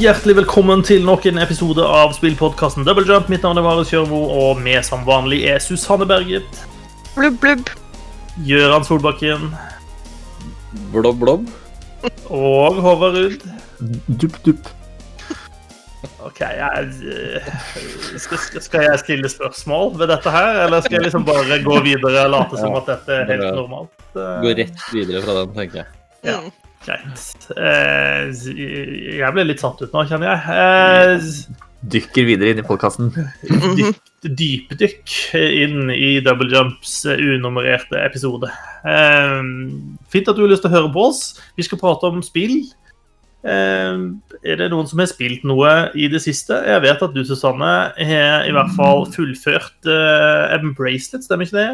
Hjertelig velkommen til nok en episode av spillpodkasten Double Jump. Mitt navn er Marius Kjørmo, og med som vanlig er Susanne Berget, Blubb, blubb. Gøran Solbakken Blobb, blobb. og Håvard Ruud. Dupp, dupp. OK, jeg, eh, skal, skal- jeg stille spørsmål ved dette her, eller skal jeg liksom bare gå videre og late som Ja, at dette er helt normalt? Gå rett videre fra den, tenker jeg. Ja. Greit. Eh, Jeg ble litt satt ut nå, kjenner jeg. Eh, dykker videre inn i podkasten. dyp, dypdykk inn i Double Jumps unummererte episode. Eh, fint at du har lyst til å høre på oss. Vi skal prate om spill. Er det noen som har spilt noe i det siste? Jeg vet at du, Susanne, har i hvert fall fullført uh, Embracelet, stemmer ikke det?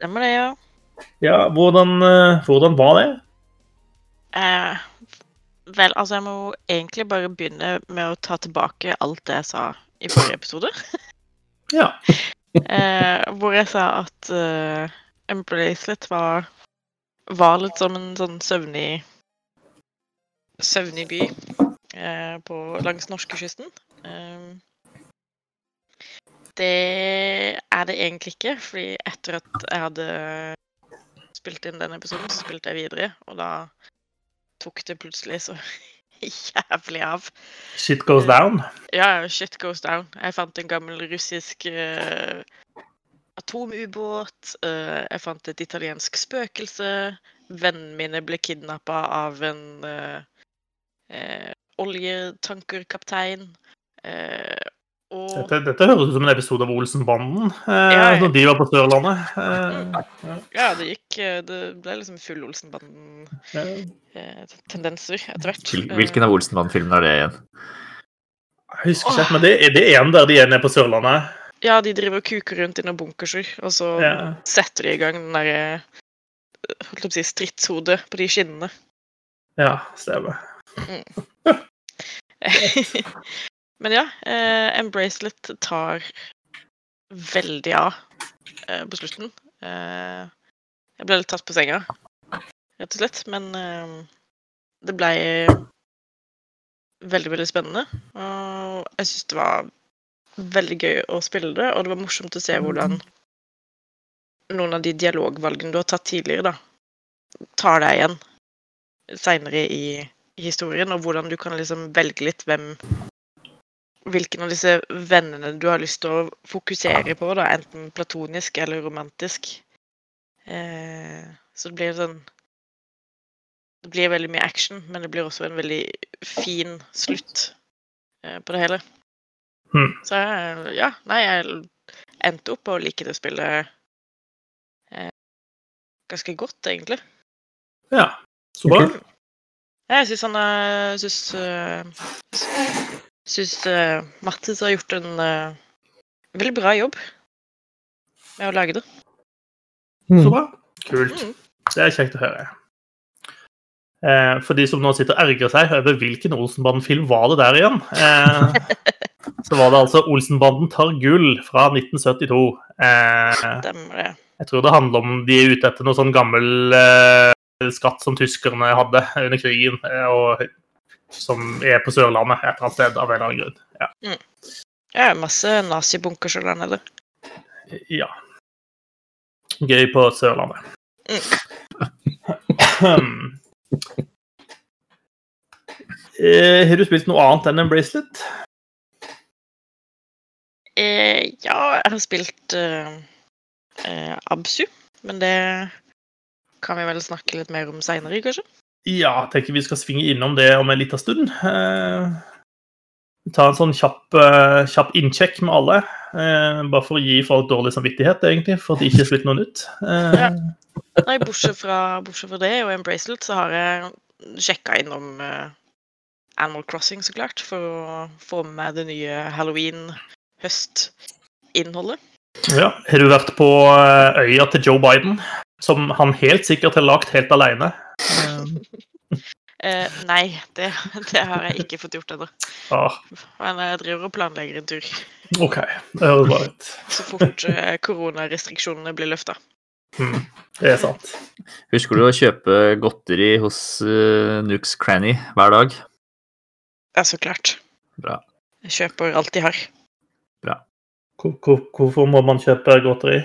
Stemmer det, ja. Ja, hvordan, hvordan var det? Eh, vel, altså, jeg må egentlig bare begynne med å ta tilbake alt det jeg sa i forrige episode. Ja. Eh, hvor jeg sa at uh, Embracelet var, var litt som en sånn søvnig Søvnig by eh, på, langs norskekysten. Eh, det er det egentlig ikke, fordi etter at jeg hadde spilt inn den episoden, så spilte jeg videre, og da tok det plutselig så jævlig av. Shit goes down. Ja, shit goes down. Jeg fant en gammel russisk uh, atomubåt. Uh, jeg fant et italiensk spøkelse. Vennene mine ble kidnappa av en uh, oljetankerkaptein. Eh, og Dette, dette høres ut som en episode av Olsenbanden, eh, Ja, ja. når de var på Sørlandet. Eh, ja, det gikk eh, Det ble liksom full eh, Olsenbanden-tendenser etter hvert. Hvilken av Olsenbanden-filmene er det igjen? Jeg husker ikke, men det, er det en der de er nede på Sørlandet? Ja, de driver og kuker rundt i noen bunkerser, og så Ja. setter de i gang den derre holdt jeg på å si, stridshodet på de skinnene. Ja, stemmer. Men ja, eh, Embracelet tar veldig av eh, på slutten. Eh, jeg ble litt tatt på senga, rett og slett. Men eh, det ble veldig, veldig spennende. Og jeg syns det var veldig gøy å spille det, og det var morsomt å se hvordan noen av de dialogvalgene du har tatt tidligere, da, tar deg igjen seinere i, historien, og hvordan du kan liksom velge litt hvem Hvilken av disse vennene du har lyst til å fokusere på, da, enten platonisk eller romantisk. Eh, så det blir sånn Det blir veldig mye action, men det blir også en veldig fin slutt eh, på det hele. Hmm. Så jeg- ja, nei, jeg endte opp å like det spillet eh, ganske godt, egentlig. Ja, så bra. Jeg syns han er Syns uh, Syns uh, Mattis har gjort en uh, veldig bra jobb med å lage det. Så bra. Kult. Mm. Det er kjekt å høre. Eh, for de som nå sitter og ergrer seg over hvilken Olsenbanden-film var det der igjen, eh, så var det altså 'Olsenbanden tar gull' fra 1972. Eh, Stemmer det. jeg tror det handler om de er ute etter noe sånn gammel eh, skatt som tyskerne hadde under krigen, eh, og som er på Sørlandet et eller annet sted av en eller annen grunn. Ja. Det er masse nazibunkers der nede. Ja. Gøy på Sørlandet. Mm. Eh, har du spilt noe annet enn en bracelet? Eh, ja, jeg har spilt eh, eh, Absu, men det kan vi vel snakke litt mer om seinere, kanskje? Ja, jeg tenker vi skal svinge innom det om en liten stund. Eh, ta en sånn kjapp, eh, kjapp innsjekk med alle. Eh, bare for å gi folk dårlig samvittighet, egentlig, for at de ikke slutter noen. Eh, Ja. Nei, bortsett fra, bortsett fra det og Embracelet, så har jeg sjekka innom Animal Crossing, så klart, for å få med meg det nye halloween-høstinnholdet. ja. Har du vært på øya til Joe Biden, som han helt sikkert har lagd helt alene? Eh, Eh, nei, det, det har jeg ikke fått gjort ennå. ah, Men jeg driver og planlegger en tur OK, det høres bra ut. så fort uh, koronarestriksjonene blir løfta. Mm, det er sant. Husker du å kjøpe godteri hos uh, Nux Cranny hver dag? Ja, så klart. Bra. Jeg kjøper alt de har. Hvor- hvor- Hvorfor må man kjøpe godteri?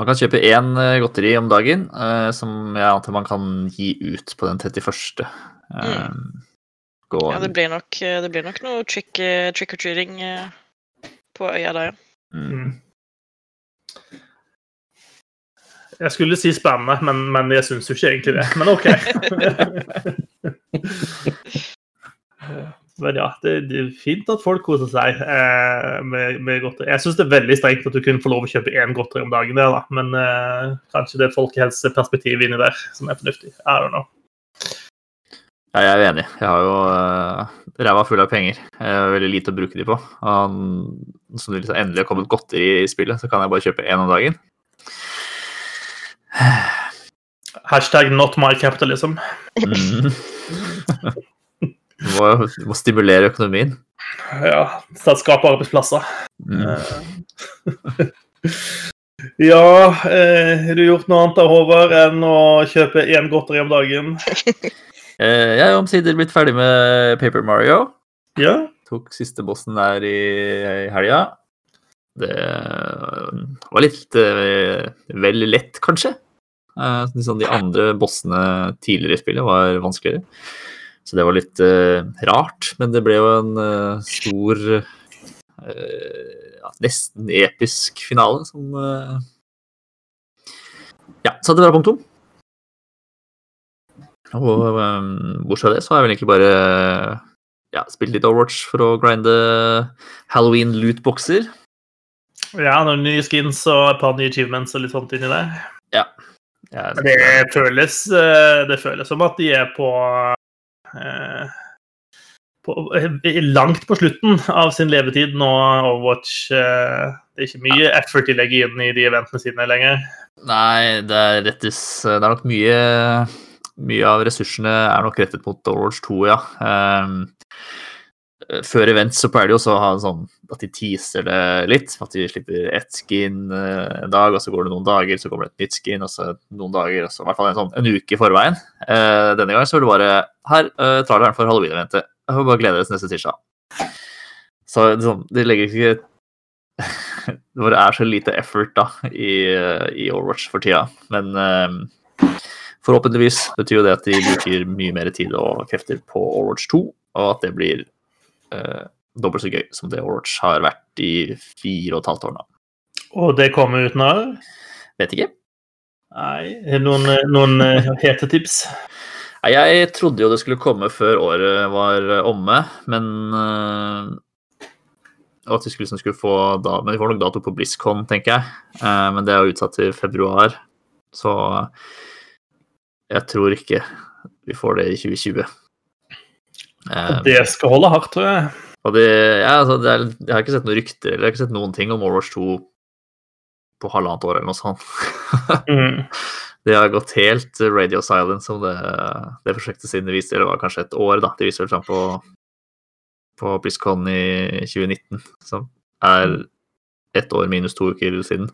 Man kan kjøpe én eh, godteri om dagen, uh, som jeg antar man kan gi ut på den 31. Eh, gå Ja, det blir nok, eh, det blir nok noe trick, eh, trick or treating eh, på øya da, ja. mm. Mm. Jeg skulle si spennende, men, men jeg syns jo ikke egentlig det. Men OK. Men ja, det, det er fint at folk koser seg eh, med, med godteri. Jeg syns det er veldig strengt at du kun får lov å kjøpe én godteri om dagen, der, da. men eh, kanskje det er folkehelseperspektivet inni der som er fornuftig. I don't know. Ja, jeg er enig. Jeg har jo uh, ræva full av penger. Jeg har veldig lite å bruke de på. Og som det liksom endelig har kommet godteri i spillet, så kan jeg bare kjøpe én om dagen. Hashtag not my capitalism. Mm. Du må, du må stimulere økonomien. Ja, det skaper arbeidsplasser. Mm. Ja, eh, har du gjort noe annet da, Håvard, enn å kjøpe én godteri om dagen? Eh, Jeg er omsider blitt ferdig med Paper Mario. Ja. Tok siste bossen der i, i helga. Det var litt eh, vel lett, kanskje. Eh, sånn de andre bossene tidligere i spillet var vanskeligere. Så det var litt uh, rart, men det ble jo en uh, stor eh, ja, Nesten episk finale som Ja, satte bra punktum. Og um, bortsett fra det, så har jeg vel egentlig bare ja, spilt litt Overwatch for å grinde Halloween lootboxer. ja, noen nye skins og et par nye achievements og litt sånt inni der. Jeg, Det føles, eh, det føles som at de er på, på eh, Langt på slutten av sin levetid nå, Overwatch. eh, Det er ikke mye effort de legger inn i de eventene sine lenger. Nei, det er rettes Det er nok mye Mye av ressursene er nok rettet mot Overwatch 2, ja. Um, før event så pleier de også å ha en sånn at de teaser det litt. At de slipper ett skin eh, en dag, og så går det noen dager, så kommer det et nytt skin, og så noen dager, og så i hvert fall en sånn en uke i forveien. Uh, denne gangen så var det bare Her, uh, traileren for halloween-eventet. Jeg får bare glede dere til neste tirsdag. Så sånn, de legger ikke Det bare er så lite effort da i, eh, i Overwatch for tida. Men uh, forhåpentligvis betyr jo det at de bruker mye mer tid og krefter på Overwatch 2, og at det blir eh, dobbelt så gøy som det Overwatch har vært i fire og et halvt år nå. Og det kommer ut når? Vet ikke. Nei, noen, eh, noen eh, hete tips? Nei, Jeg trodde jo det skulle komme før året var omme, men eh, at vi skulle, liksom skulle få da, Men vi får nok dato på BlizzCon, tenker jeg. Eh, men det er jo utsatt til februar, så jeg tror ikke vi får det i 2020. Eh, Det skal holde hardt, tror jeg. det, ja, altså, det er, jeg har ikke sett noen rykter eller jeg har ikke sett noen ting om Overwatch 2 på halvannet år eller noe sånt. Mm. Det har gått helt radio silence om det, det prosjektet siden det viste, eller det var kanskje et år, da. De viser vel fram på, på BlizzCon i 2019, som er ett år minus to uker siden.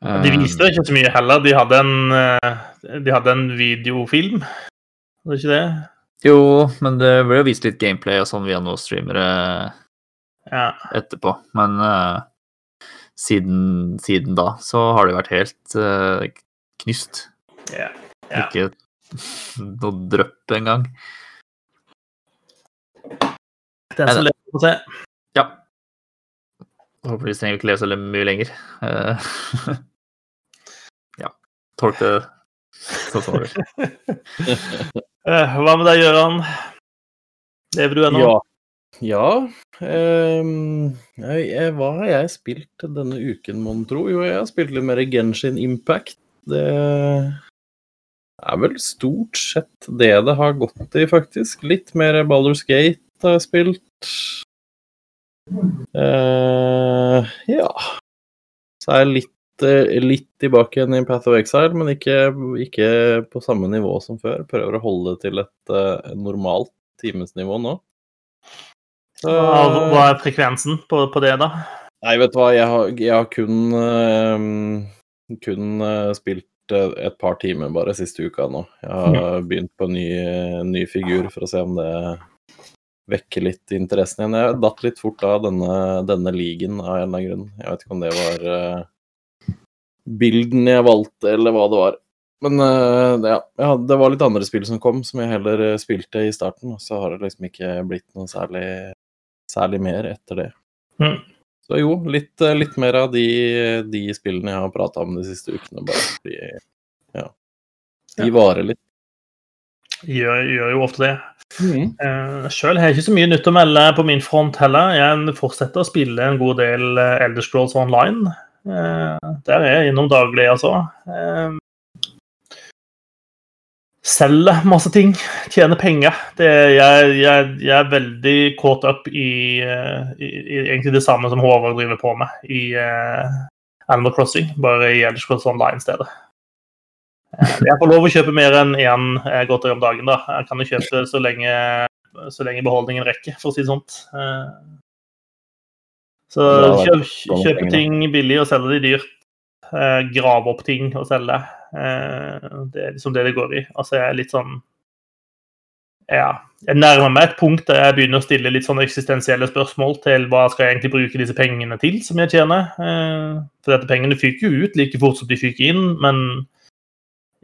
De viste ikke så mye heller. De hadde en, eh, de hadde en videofilm, var det ikke det? Jo, men det ble jo vist litt gameplay og sånn via noen streamere Ja. etterpå. Men uh, siden, siden da så har det vært helt uh, knust. ja. Ja. Ikke noe drypp engang. Den som lever får se. Ja. Håper vi trenger ikke leve så mye lenger. Eh, ja. Tolk det du vil. Eh, Hva med deg, Gøran? Lever du ennå? Ja. Ja Um, jeg, Hva har jeg spilt denne uken, mon tro? Jo, jeg har spilt litt mer Genshin Impact. Det er vel stort sett det det har gått i, faktisk. Litt mer Baldur's Gate har jeg spilt. Uh, ja Så er jeg litt, litt tilbake igjen i Path of Exile, men ikke, ikke på samme nivå som før. Prøver å holde det til et uh, normalt timesnivå nå. Så, Hva, hva er frekvensen på, på det, da? Nei, vet du hva, jeg har, jeg har kun, uh, kun uh, spilt eh, et par timer bare siste uka nå. Jeg har begynt på en ny, ny figur for å se om det vekker litt interessen igjen. Jeg datt litt fort av denne, denne ligaen av en eller annen grunn. Jeg vet ikke om det var eh, bilden jeg valgte, eller hva det var. Men eh, ja, det var litt andre spill som kom, som jeg heller eh, spilte i starten. Og så har det liksom ikke blitt noe særlig, særlig mer etter det. Mm. Så jo, litt, eh, litt mer av de, de spillene jeg har prata om de siste ukene, bare fordi ja, de varer litt. Gjør, gjør jo ofte det. Mm. Uh, Sjøl har jeg ikke så mye nytt å melde på min front heller. Jeg fortsetter å spille en god del Elder Scrolls Online. Eh, der er jeg innom daglig, altså. Uh, selger masse ting, tjener penger. Det, jeg, jeg, jeg er veldig caught up i, eh, i, i egentlig det samme som Håvard driver på med i uh, Animal Crossing, bare i Elder Cross Online-stedet. Eh, Jeg får lov å kjøpe mer enn én godteri om dagen. da. Jeg kan jo kjøpe så lenge, så lenge beholdningen rekker, for å si det sånt. Så kjøp, kjøpe ting billig og selge de dyrt. Eh, Grave opp ting og selge. Eh, Det er liksom det det går i. Altså, jeg er litt sånn Ja. Jeg nærmer meg et punkt der jeg begynner å stille litt sånn eksistensielle spørsmål til hva skal jeg egentlig bruke disse pengene til, som jeg tjener. Eh, For dette pengene fyker jo ut like fort som de fyker inn, men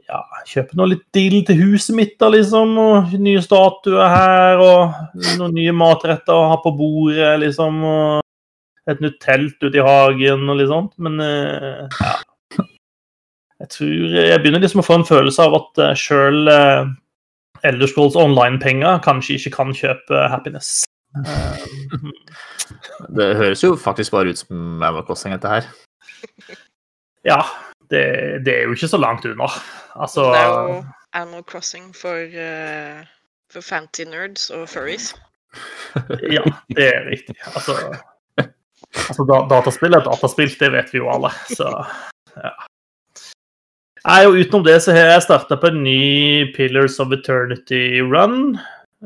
ja, kjøpe noe litt dill til huset mitt, da, liksom. Og nye statuer her, og noen nye matretter å ha på bordet, liksom. Og et nytt telt ute i hagen og litt sånt. Men eh, ja. Jeg tror Jeg begynner liksom å få en følelse av at uh, sjøl uh, Elder Scrolls Online-penger kanskje ikke kan kjøpe happiness. Eh, Det høres jo faktisk bare ut som Animal Crossing, dette her. ja, det, det er jo ikke så langt unna. Altså Det er jo Animal Crossing for, uh, for fancy nerds og furries. Ja, det er riktig. Altså, altså dataspill er dataspill, det vet vi jo alle. Så ja. Nei, og Utenom det så har jeg starta på en ny Pillars of Eternity-run.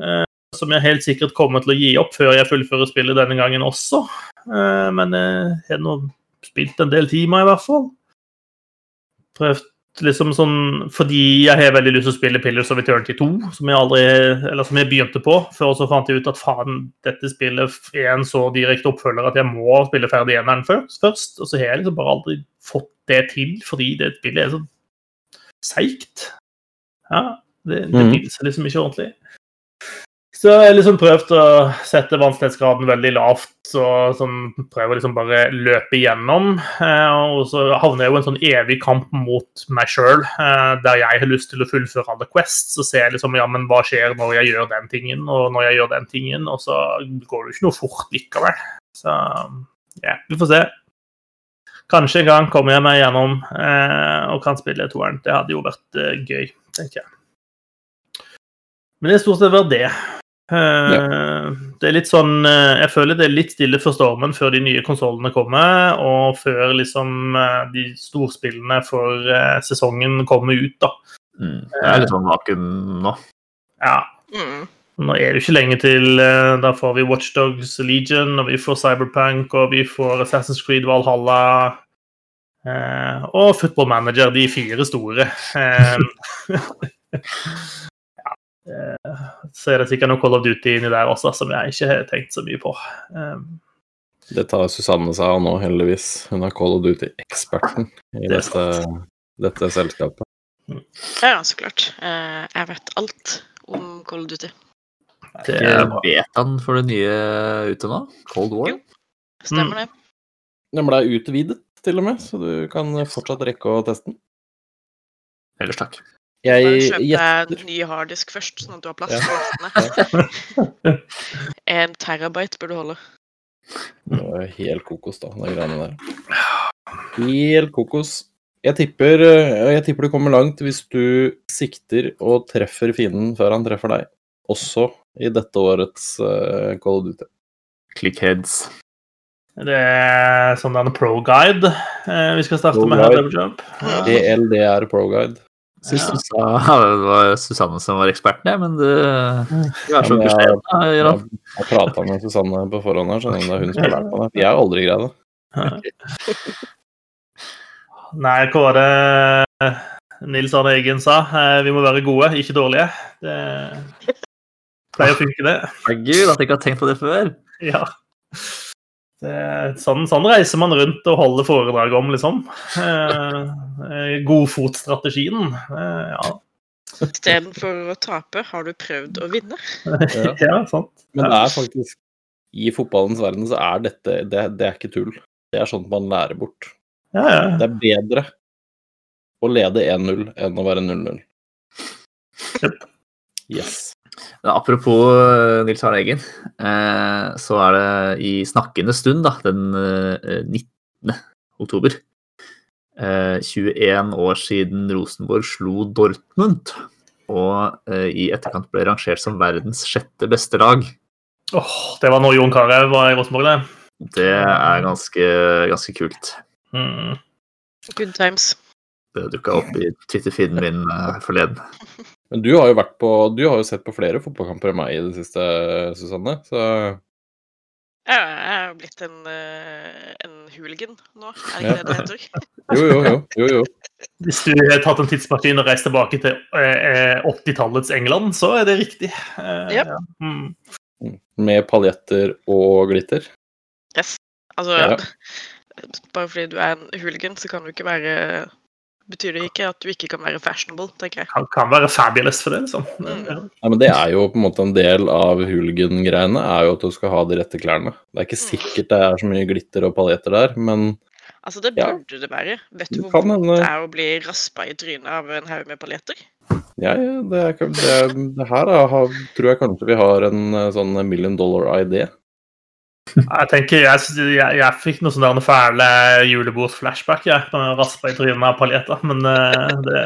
Eh, som jeg helt sikkert kommer til å gi opp før jeg fullfører spillet denne gangen også. Eh, men jeg har nå spilt en del timer, i hvert fall. Prøvd liksom sånn Fordi jeg har veldig lyst til å spille Pillars of Eternity 2, som jeg aldri Eller som jeg begynte på, før så fant jeg ut at faen, dette spillet er en så direkte oppfølger at jeg må spille ferdig eneren først, først. Og så har jeg liksom bare aldri fått det til, fordi det spillet er så seigt. Ja, det, det mm. seg liksom ikke ordentlig. Så jeg har liksom prøvd å sette vanskelighetsgraden veldig lavt, så sånn, prøver liksom bare løpe igjennom. Eh, og så havner jeg jo en sånn evig kamp mot meg sjøl, eh, der jeg har lyst til å fullføre alle quests. Så ser jeg liksom ja, men hva skjer når jeg gjør den tingen, og når jeg gjør den tingen, og så går det jo ikke noe fort likevel. Så ja, vi får se. Kanskje en gang kommer jeg meg gjennom eh, og kan spille toeren. Det hadde jo vært eh, gøy, tenker jeg. Men det er stort sett vært det. Eh, Det er litt sånn eh, Jeg føler det er litt stille for stormen før de nye konsollene kommer, og før liksom eh, de storspillene for sesongen kommer ut, da. Mm. Det er litt sånn naken nå. Ja. Mm. Nå er det ikke lenge til Da får vi Watchdogs Legion, og vi får Cyberpunk, og vi får Assassin's Creed Valhalla. eh, og Football Manager, de fire store. Eh, så er det sikkert noe Call of Duty inni der også, som jeg ikke har tenkt så mye på. Um, Det tar Susanne seg av nå, heldigvis. Hun er Call of Duty-eksperten i Det dette, dette selskapet. Ja, så klart. Eh, jeg vet alt om Call of Duty. det vet er betaen for det nye ute nå? Cold War? Jo. Stemmer det. Den blei utvidet, til og med, så du kan fortsatt rekke å teste den. Ellers takk. Jeg Bare kjøp deg ny harddisk først, sånn at du har plass Ja. til lastene. En terabyte burde du holde. Det var helt kokos, da, de greiene der. Helt kokos. Jeg tipper, eh, jeg tipper du kommer langt hvis du sikter og treffer fienden før han treffer deg. Også i dette årets eh, Call of Duty. Clickheads. Det er sånn en pro-guide eh, vi skal starte Pro med her. Jump. Ja. DLDR Pro Syns du sa det var Susanne som var eksperten, jeg, men du du er så beskjeden. Jeg, jeg- Jeg prata med Susanne på forhånd her, så det er hun som har lært meg det. Jeg har aldri greid det. Nei, hva var det Nils Arne Eggen sa? Eh, Vi må være gode, ikke dårlige. Det... Pleier å funke, det. Herregud, at jeg ikke har tenkt på det før. Ja. Det er sånn, sånn reiser man rundt og holder foredrag om, liksom. Eh, eh, Godfotstrategien. Eh, ja. Istedenfor å tape, har du prøvd å vinne. Ja. ja, sant. Men det er faktisk I fotballens verden så er dette det, det er ikke tull. Det er sånt man lærer bort. Ja, ja. Det er bedre å lede 1-0 enn å være 0-0. Yep. Yes. Apropos eh, Nils Arne Eggen, eh, så er det i snakkende stund, da, den eh, 19. oktober, eh, 21 år siden Rosenborg slo Dortmund, og i etterkant ble rangert som verdens sjette beste lag. Åh, det var når Jon Carew var i Rosenborg, det. Det er ganske, ganske kult. Mm. Good times. Det dukka opp i Twitter-feeden min forleden. Men du har jo vært på Du har jo sett på flere fotballkamper enn meg i det siste, Susanne. Så Jeg er jo blitt en, eh, en hooligan nå, er det ikke det det heter? jo, jo, jo. jo, jo. Hvis du har tatt en tidsmaskin og reist tilbake til eh, 80-tallets England, så er det riktig. Eh, Yep. ja. mm. Med paljetter og glitter. Yes. Altså, Ja. bare fordi du er en hooligan, så kan du ikke være Betyr det ikke at du ikke kan være fashionable, tenker jeg. kan, kan være fabulous for det, liksom. Mm. Ja. Nei, men Det er jo på en måte en del av hooligan-greiene, er jo at du skal ha de rette klærne. Det er ikke sikkert det er så mye glitter og paljetter der, men Altså, det Ja. burde det være. Vet du du hvor vondt det er å bli raspa i trynet av en haug med paljetter? ja, ja det, er, det, det her da, har, tror jeg kanskje vi har en eh, sånn million dollar idé. Jeg tenker, jeg, jeg, jeg fikk noe sånn fæle julebordsflashback jeg, når jeg raspa i trynet av paljetter, men eh, det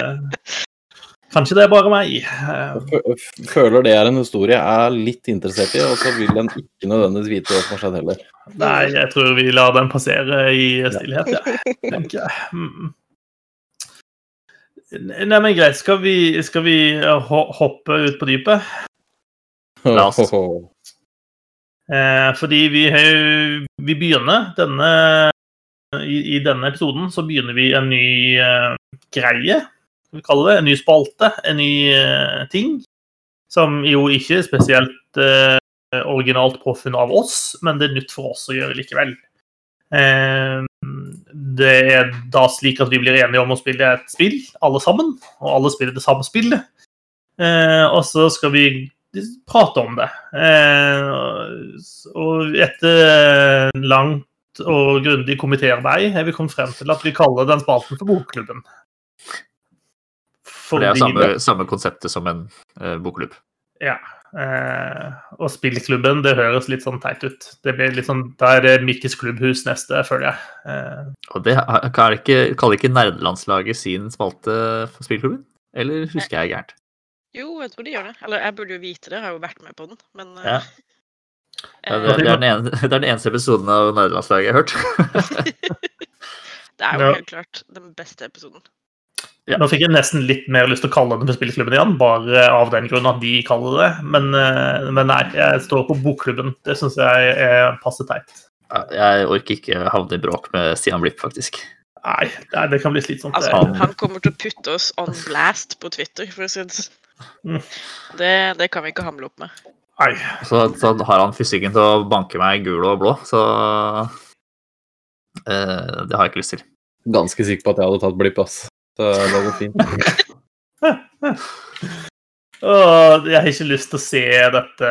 Kanskje det er bare meg. Jeg føler det er en historie jeg er litt interessert i, og så vil en ikke nødvendigvis vite hva som har skjedd heller. Nei, jeg tror vi lar den passere i stillhet, ja. tenker jeg. Mm. Nei, men greit. Skal vi, skal vi eh, hoppe ut på dypet? La oss. Eh, fordi vi, vi begynner denne i, I denne episoden så begynner vi en ny eh, greie. Skal vi kalle det en ny spalte, en ny eh, ting. Som jo ikke er spesielt eh, originalt påfunnet av oss, men det er nytt for oss å gjøre likevel. Eh, det er da slik at vi blir enige om å spille et spill, alle sammen. Og alle spiller det samme spillet. Eh, og så skal vi prate om det. Eh, og etter langt og grundig komitéarbeid har vi kommet frem til at vi kaller den spalten for Bokklubben. For det er samme, samme konseptet som en eh, bokklubb. Ja. Eh, og spillklubben, det høres litt sånn teit ut. Det blir litt sånn, Da er det Mikkes klubbhus neste, føler jeg. Eh, Og det er er det ikke, kaller ikke nerdelandslaget sin spalte for spillklubben? Eller husker jeg gærent? Jo, jeg tror de gjør det. Eller jeg burde jo vite det, jeg har jo vært med på den, men eh, Ja. Ja, eh, det, det, er den ene, det er den eneste episoden av nerdelandslaget jeg har hørt. det er jo Ja. helt klart den beste episoden. Ja. Nå fikk jeg nesten litt mer lyst til å kalle den for spillklubben igjen, bare av den grunn at de kaller det Men, eh, men nei, jeg står på Bokklubben. Det syns jeg er passe teit. Jeg orker ikke havne i bråk med Stian Blipp, faktisk. Nei, det kan bli slitsomt. Altså, han kommer til å putte oss on blast på Twitter, for å si det sånn. Det, det kan vi ikke hamle opp med. Nei. Så, så har han fysikken til å banke meg gul og blå, så eh, Det har jeg ikke lyst til. Ganske sikker på at jeg hadde tatt blipp, ass. Så det går fint. Åh, jeg har ikke lyst til å se dette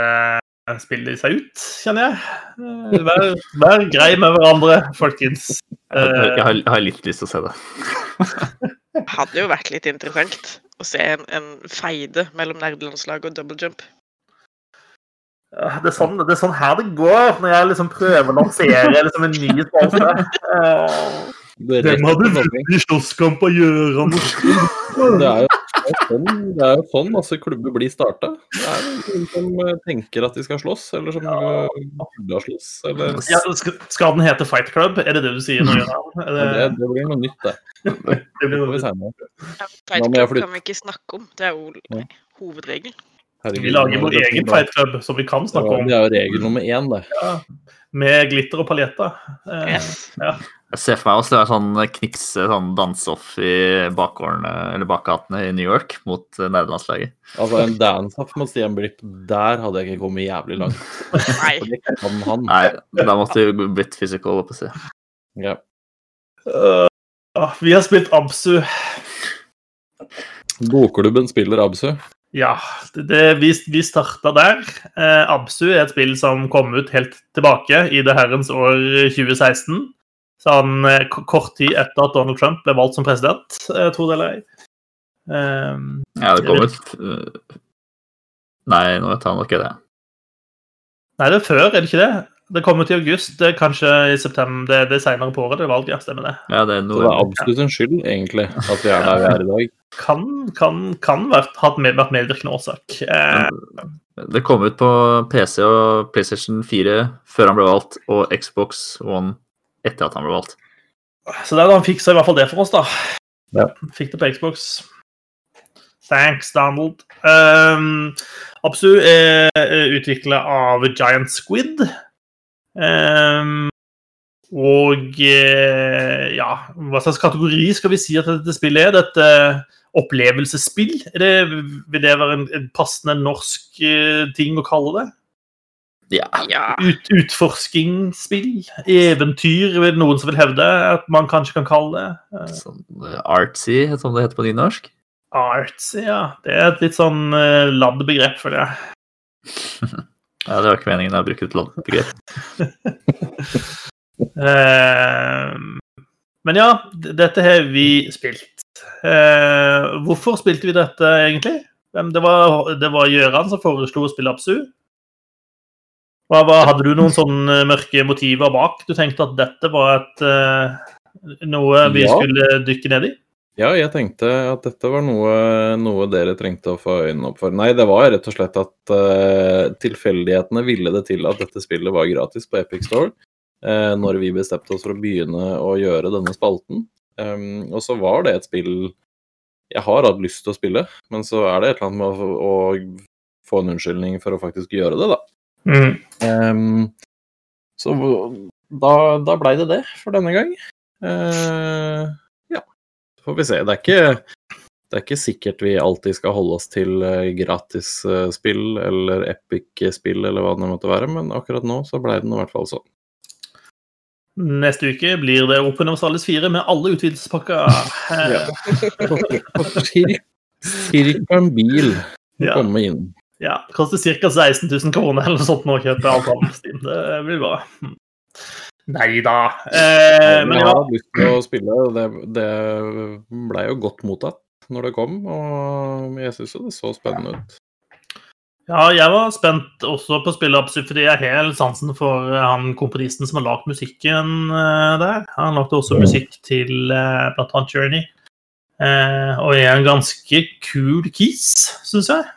spille seg ut, kjenner jeg. Eh, Vær, vær grei med hverandre, folkens. Jeg, Eh, jeg, har, jeg har litt lyst til å se det. Det hadde jo vært litt interessant å se en, en feide mellom nerdelandslaget og double jump. Det er, sånn, det er sånn her det går når jeg liksom prøver å lansere liksom en ny spalte. Hvem hadde mobbing. i slåsskamp å gjøre? Det er jo det er sånn, det er jo sånn masse klubber blir starta. Det er noen som eh, tenker at de skal slåss, eller som eh, burde ha slåss. Eller Ja, skal, den hete Fight Club? Er det det du sier nå, det, det, det blir noe nytt, det. det blir noe- senere. Ja, Fight Club kan vi ikke snakke om. Det er jo hovedregelen. Herregud, Vi lager er vår egen fight club som vi kan snakke om, Det er jo regel nummer én, det. med glitter og paljetter. Eh, Yes. Jeg ser for meg også det er sånn knipse, sånn danseoff i bakgårdene eller bakgatene i New York mot eh, nederlandslaget. Altså, en dance-off mot Stian Blipp, der hadde jeg ikke kommet jævlig langt. Nei. Nei, da måtte du blitt physical, holdt på å si. Ja. øh, vi har spilt Absu. Bokklubben spiller Absu. Ja, det, det, vi, vi starta der. Eh, Absu er et spill som kom ut helt tilbake i det herrens år 2016. Sånn eh, kort tid etter at Donald Trump ble valgt som president, tror tro det eller ei. Um, Ja, det kom ut øh, Nei, nå tar han ikke det. nei, det er før, er det ikke det? Det kom ut i august. Det er kanskje i september. Det, det er seinere på året, det valget. Ja, stemmer det. Ja, det er Så det er absolutt en skyld, egentlig, at vi er der vi er i dag. Kan, kan, kan vært, hatt med, vært medvirkende årsak. Eh, Det kom ut på PC og PlayStation 4 før han ble valgt, og Xbox One etter at han ble valgt. Så der han fiksa i hvert fall det for oss, da. Ja. Fikk det på Xbox. Thanks, Donald. Um, Absu er utvikla av Giant Squid. Um, og eh, ja, hva slags kategori skal vi si at dette spillet er? Dette opplevelsesspill? Er det, vil det være en, en passende norsk eh, ting å kalle det? Ja. Ja. Ut, utforskingsspill? Eventyr, vil noen som vil hevde at man kanskje kan kalle det. Eh, Sånn øh, artsy, som det heter på nynorsk. Artsy, ja. Det er et litt sånn uh, ladd begrep, føler jeg. Ja, det var ikke meningen å bruke et ladd begrep. uh, men ja, dette har vi spilt. Uh, hvorfor spilte vi dette, egentlig? Det var, det var Gjøran som foreslo å spille Absu. Hva, hva, hadde du noen sånne mørke motiver bak? Du tenkte at dette var et, eh, noe vi Ja. skulle dykke ned i? Ja, jeg tenkte at dette var noe, noe dere trengte å få øynene opp for. Nei, det var rett og slett at uh, tilfeldighetene ville det til at dette spillet var gratis på Epic Store. uh, når vi bestemte oss for å begynne å gjøre denne spalten. Um, og så var det et spill jeg har hatt lyst til å spille, men så er det et eller annet med å, å få en unnskyldning for å faktisk gjøre det, da. Mm. Um, så da, da blei det det for denne gang. Uh, ja, så får vi se. Det er ikke det er ikke sikkert vi alltid skal holde oss til eh, gratis eh, spill eller epic-spill eller hva det måtte være, men akkurat nå så blei det i hvert fall sånn. Neste uke blir det Open Universalis 4 med alle utvidelsespakker. Cirka en bil Ja. komme inn. Ja, det koster ca. 16 000 kroner eller sånt nå å kjøpe alt annet på Steam. Det blir bra. Nei da. Eh, men jeg ja, har lyst til å spille. Det, det blei jo godt mottatt når det kom, og jeg syns jo det så spennende ut. ja, jeg var spent også på å spille Absurd, fordi jeg har sansen for eh, han komponisten som har lagd musikken eh, der. Han lagde også musikk til eh, blant annet Journey. Eh, og er en ganske kul kis, syns jeg.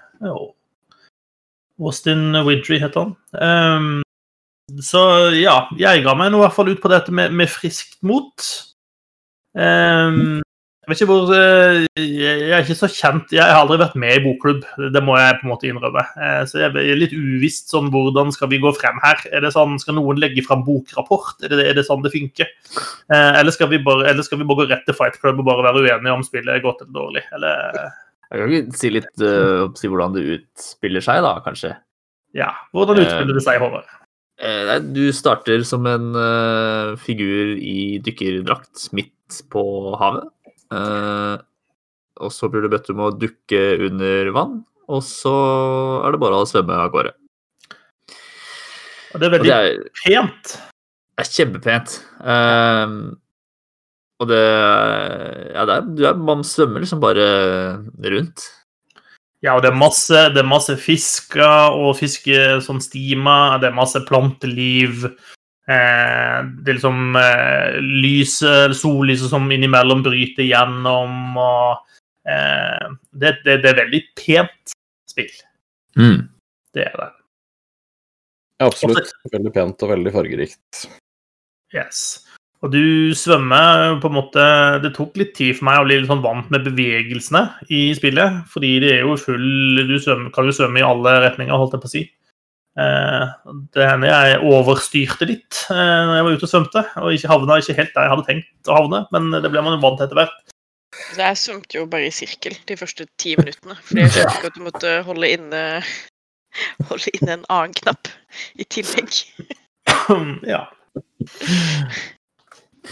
Austin Widry heter han. Um, så ja, jeg ga meg nå i hvert fall ut på dette med, med friskt mot. Um, jeg vet ikke hvor eh, Jeg er ikke så kjent Jeg har aldri vært med i bokklubb, det må jeg på en måte innrømme. Eh, så jeg er litt uvisst sånn hvordan skal vi gå frem her. Er det sånn, Skal noen legge fram bokrapport? Er det, er det sånn det funker? Eh, eller, eller skal vi bare gå rett til Fight Club og bare være uenige om spillet er godt eller dårlig? Eller Jeg kan ikke si litt uh, si hvordan det utspiller seg, da, kanskje. ja, hvordan utspiller det seg, Håvard? Uh, Du starter som en uh, figur i dykkerdrakt midt på havet. Eh, og så blir du bedt om å dukke under vann, og så er det bare å svømme av gårde. Og det er veldig det er, pent. er kjempepent. Eh, og det Ja, det er, du er, man svømmer liksom bare rundt. Ja, og det er masse, det er masse fisker og fiske som stimer. Det er masse planteliv. Eh, det er liksom eh, lyset, sollyset som innimellom bryter gjennom. Og, eh, det, det, det er veldig pent spill. Mm. Det er det. Ja, absolutt. Veldig pent og veldig fargerikt. Yes. Og du svømmer på en måte Det tok litt tid for meg å bli litt sånn vant med bevegelsene i spillet. Fordi det er jo full Du svømmer, kan jo svømme i alle retninger, holdt jeg på å si. Eh, det hender jeg overstyrte litt eh, når jeg var ute og svømte, og ikke havna ikke helt der jeg hadde tenkt å havne, men det ble man jo vant til etter hvert. Jeg svømte jo bare i sirkel de første ti minuttene. Fordi jeg skjønte ikke at du måtte holde inne, holde inne en annen knapp i tillegg. ja.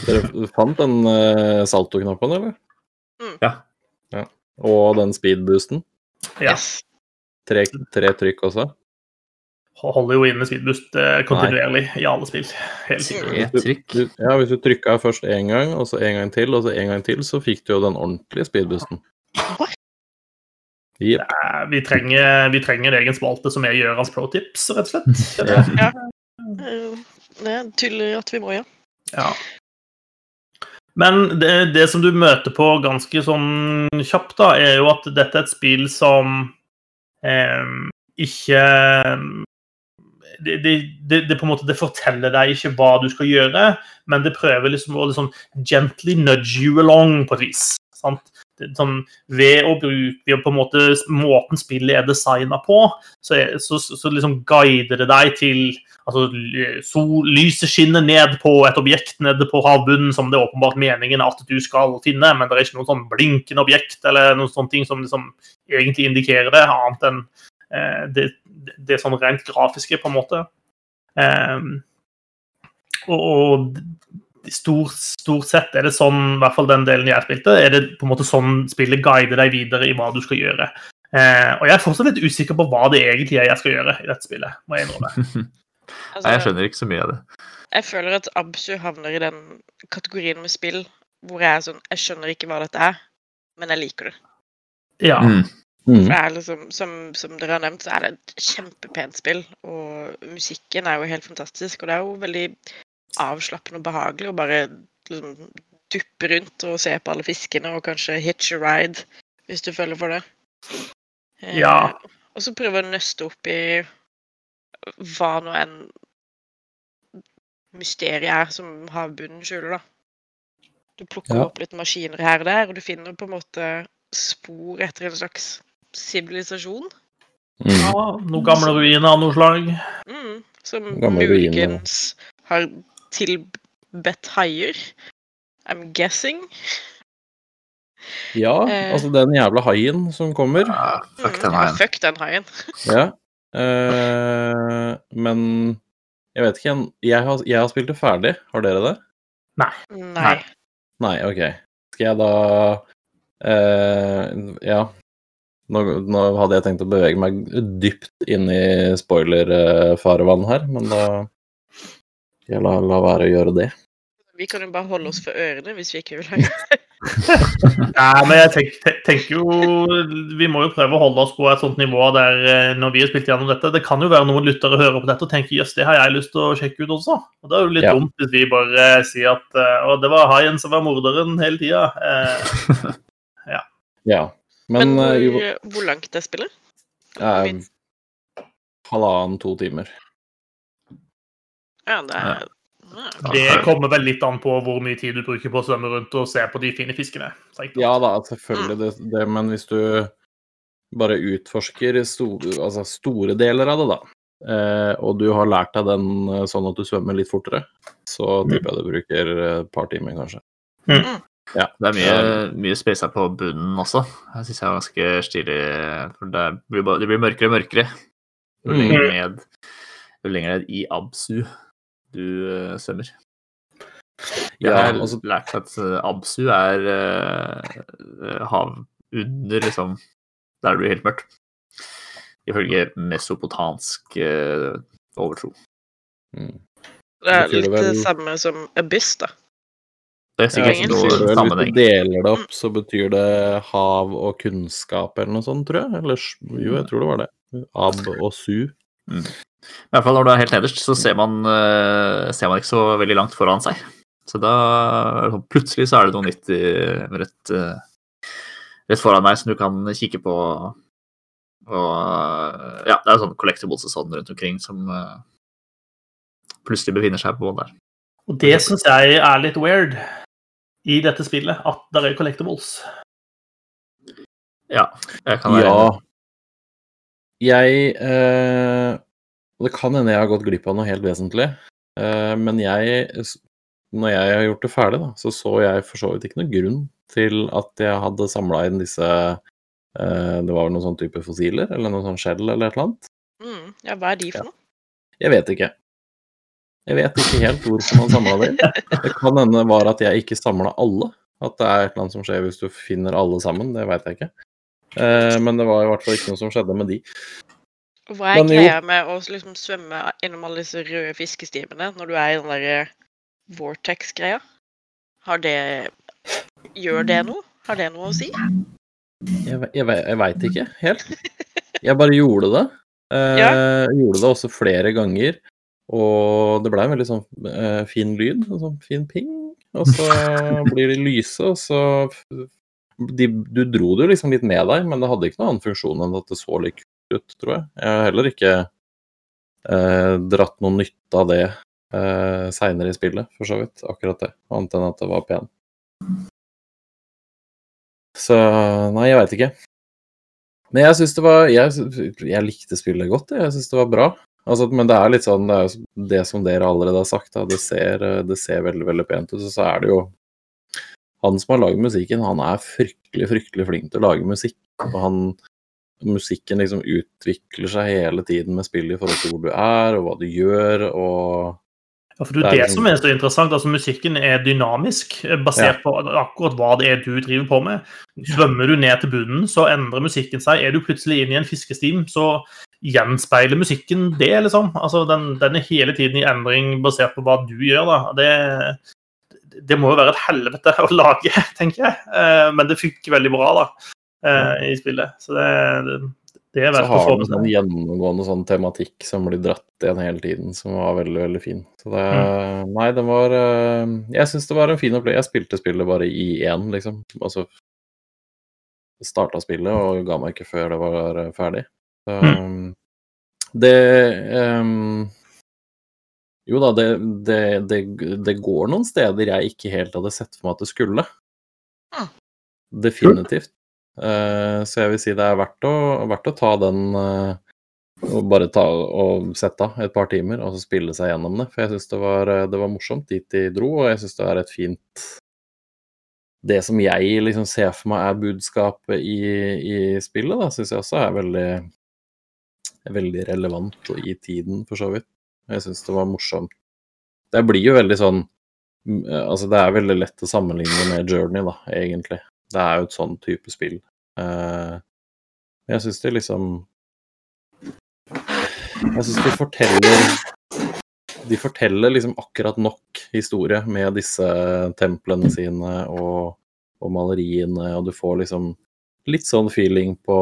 Dere fant den uh, salto-knappen, eller? Mm. Ja. ja. Og den speedboosten? ja. Tre, tre trykk også? Holder jo inne speedboost kontinuerlig kontinuerlig i alle spill. Hele tiden. Tre trykk. Ja, hvis du trykka først én gang, og så en gang til, og så en gang til, så fikk du jo den ordentlige speedboosten. What? Jepp. Eh, Vi trenger, vi trenger en egen spalte som er Gjørans pro tips, rett og slett. Ja. ja. Det er tydelig at vi må, ja. Ja. Men det, det som du møter på ganske sånn kjapt, da, er jo at dette er et spill som eh, ikke det, det, det, på en måte det forteller deg ikke hva du skal gjøre, men det prøver liksom å liksom gently nudge you along på et vis. Sant? Sånn, ved å bruke på en måte måten spillet er designa på, så, så, så liksom guider det deg til altså, sol, Lyset skinner ned på et objekt nede på havbunnen som det er åpenbart meningen at du skal finne, men det er ikke noe sånn blinkende objekt eller noen sånne ting som liksom egentlig indikerer det, annet enn eh, det, det sånn rent grafiske, på en måte. Eh, og, og stort, stort sett er det sånn, i hvert fall den delen jeg spilte, er det på en måte sånn spillet guider deg videre i hva du skal gjøre. Eh, og jeg er fortsatt litt usikker på hva det egentlig er jeg skal gjøre i dette spillet. må jeg innrømme. Altså, Nei, jeg skjønner ikke så mye av det. Jeg føler at Absu havner i den kategorien med spill hvor jeg er sånn Jeg skjønner ikke hva dette er, men jeg liker det. Ja. Mm. Mm. For det er liksom, som, som dere har nevnt, så er det et kjempepent spill. Og musikken er jo helt fantastisk. Og det er jo veldig avslappende og behagelig å bare liksom duppe rundt og se på alle fiskene og kanskje hitch a ride hvis du føler for det. Eh, Ja. Og så prøve å nøste opp i hva nå enn mysteriet er som havbunnen skjuler, da. Du plukker Ja. opp litt maskiner her og der, og du finner på en måte spor etter en slags sivilisasjon. Mm. ja. Noen gamle ruiner av noe slag. Mm, som Gamle ruiner. har tilbedt haier. I'm guessing. Ja, uh, altså den jævla haien som kommer. Uh, fuck den den ja, fuck den haien. Ja. Uh, men jeg vet ikke jeg har, jeg har spilt det ferdig. Har dere det? Nei. Nei, OK. Skal jeg da eh, Ja. Nå, nå hadde jeg tenkt å bevege meg dypt inn i spoiler-farevann her, men da jeg la, la være å gjøre det. Vi kan jo bare holde oss for ørene hvis vi ikke vil høre. Nei, men jeg tenker, tenker jo Vi må jo prøve å holde oss på et sånt nivå der eh, når vi har spilt gjennom dette Det kan jo være noen lyttere hører på dette og tenker jøss, det har jeg lyst til å sjekke ut også. Og Da er det jo litt Ja. dumt hvis vi bare sier at eh, å, det var haien som var morderen hele tida. Eh, Ja. Men, Men, hvor, uh, hvor, langt er spillet? eh, halvannen-to timer. Ja, det er det kommer vel litt an på hvor mye tid du bruker på å svømme rundt og se på de fine fiskene. Ja da, selvfølgelig, det, det, men hvis du bare utforsker store, altså store deler av det, da, eh, og du har lært deg den eh, sånn at du svømmer litt fortere, så tipper jeg du bruker et par timer, kanskje. Det er mye, mye space her på bunnen også. Jeg syns jeg er ganske stilig. For det blir, bare, det blir mørkere og mørkere jo Mm. lenger ned, jo lenger ned i Absu du uh, svømmer. Jeg Ja, har altså- lært at eh, Absu er uh, hav under liksom Der det blir helt mørkt. Ifølge mesopotansk uh, overtro. Mm. Det er litt det samme som Abyss, da. Det er sikkert Ja, noe sammenheng. Hvis du deler det opp, så betyr det hav og kunnskap eller noe sånt, tror jeg. Eller jo, jeg tror det var det. Ab og su. I hvert fall når du er helt nederst, så ser man, eh, ser man ikke så veldig langt foran seg. Så da plutselig så er det noe nytt i, rett, eh, rett foran deg som du kan kikke på. Og eh, ja, det er sånn collectibles og sånn rundt omkring som plutselig befinner seg på bånn der. Og det syns jeg er litt weird i dette spillet, at det er collectibles. Ja. Jeg kan være Ja. Jeg eh, og Det kan hende jeg har gått glipp av noe helt vesentlig, eh, men jeg Når jeg har gjort det ferdig, da, så så jeg for så vidt ikke noen grunn til at jeg hadde samla inn disse eh, Det var vel noen sånn type fossiler, eller noe sånn skjell eller et eller annet. Mm, ja, hva er de for noe? Jeg vet ikke. Jeg vet ikke helt hvorfor man samla det inn. Det kan hende var at jeg ikke samla alle. At det er et eller annet som skjer hvis du finner alle sammen. Det veit jeg ikke. Eh, men det var i hvert fall ikke noe som skjedde med de. Hva er greia med å liksom svømme gjennom alle disse røde fiskestimene når du er i den derre Vortex-greia? Har det Gjør det noe? Har det noe å si? Jeg, jeg, jeg veit ikke helt. Jeg bare gjorde det. Eh, Gjorde det også flere ganger. Og det blei en veldig sånn eh, fin lyd. En sånn fin ping. Og så blir de lyse, og så de, Du dro det jo liksom litt med deg, men det hadde ikke noen annen funksjon enn at det så litt ut, tror jeg. Jeg har heller ikke eh, dratt noe nytte av det eh, seinere i spillet, for så vidt. Akkurat det. Annet enn at det var pen. Så nei, jeg veit ikke. Men jeg syns det var jeg, jeg likte spillet godt, jeg. Syns det var bra. Altså, men det er litt sånn, det er jo det som dere allerede har sagt, da. Det ser, eh, det ser veldig, veldig pent ut. Og så er det jo Han som har lagd musikken, han er fryktelig, fryktelig flink til å lage musikk. Og han Musikken liksom utvikler seg hele tiden med spillet i forhold til hvor du er, og hva du gjør, og Ja, for det er Det liksom- som er så interessant. altså Musikken er dynamisk, basert basert på akkurat hva det er du driver på med. Svømmer du ned til bunnen, så endrer musikken seg. Er du plutselig inne i en fiskestim, så gjenspeiler musikken det, liksom. Altså, den, den er hele tiden i endring basert på hva du gjør, da. Det, det må jo være et helvete å lage, tenker jeg. Eh, Men det funker veldig bra, da, eh, i spillet. Så det, det, det er verdt å har seg. Så har du en gjennomgående sånn tematikk som blir dratt igjen hele tiden, som var veldig, veldig fin. Så det Mm. Nei, den var eh, Jeg syns det var en fin opplevelse. Jeg spilte spillet bare i én, liksom. Altså starta spillet og ga meg ikke før det var eh, ferdig. Så, Mm. Det um, Jo da, det, det, det, det går noen steder jeg ikke helt hadde sett for meg at det skulle. Ah. Definitivt. Eh, så jeg vil si det er verdt å, verdt å ta den eh, og bare ta og sette av et par timer og så spille seg gjennom det. For jeg syns det, eh, det var morsomt dit de dro, og jeg syns det er et fint Det som jeg liksom ser for meg er budskapet i, i spillet, da, syns jeg også er veldig veldig relevant og i tiden, for så vidt. Jeg syns det var morsomt. Det blir jo veldig sånn mm, Altså, det er veldig lett å sammenligne med Journey, da, egentlig. Det er jo et sånn type spill. Uh, jeg syns det liksom Jeg syns de forteller De forteller liksom akkurat nok historie med disse templene sine og, og maleriene, og du får liksom litt sånn feeling på,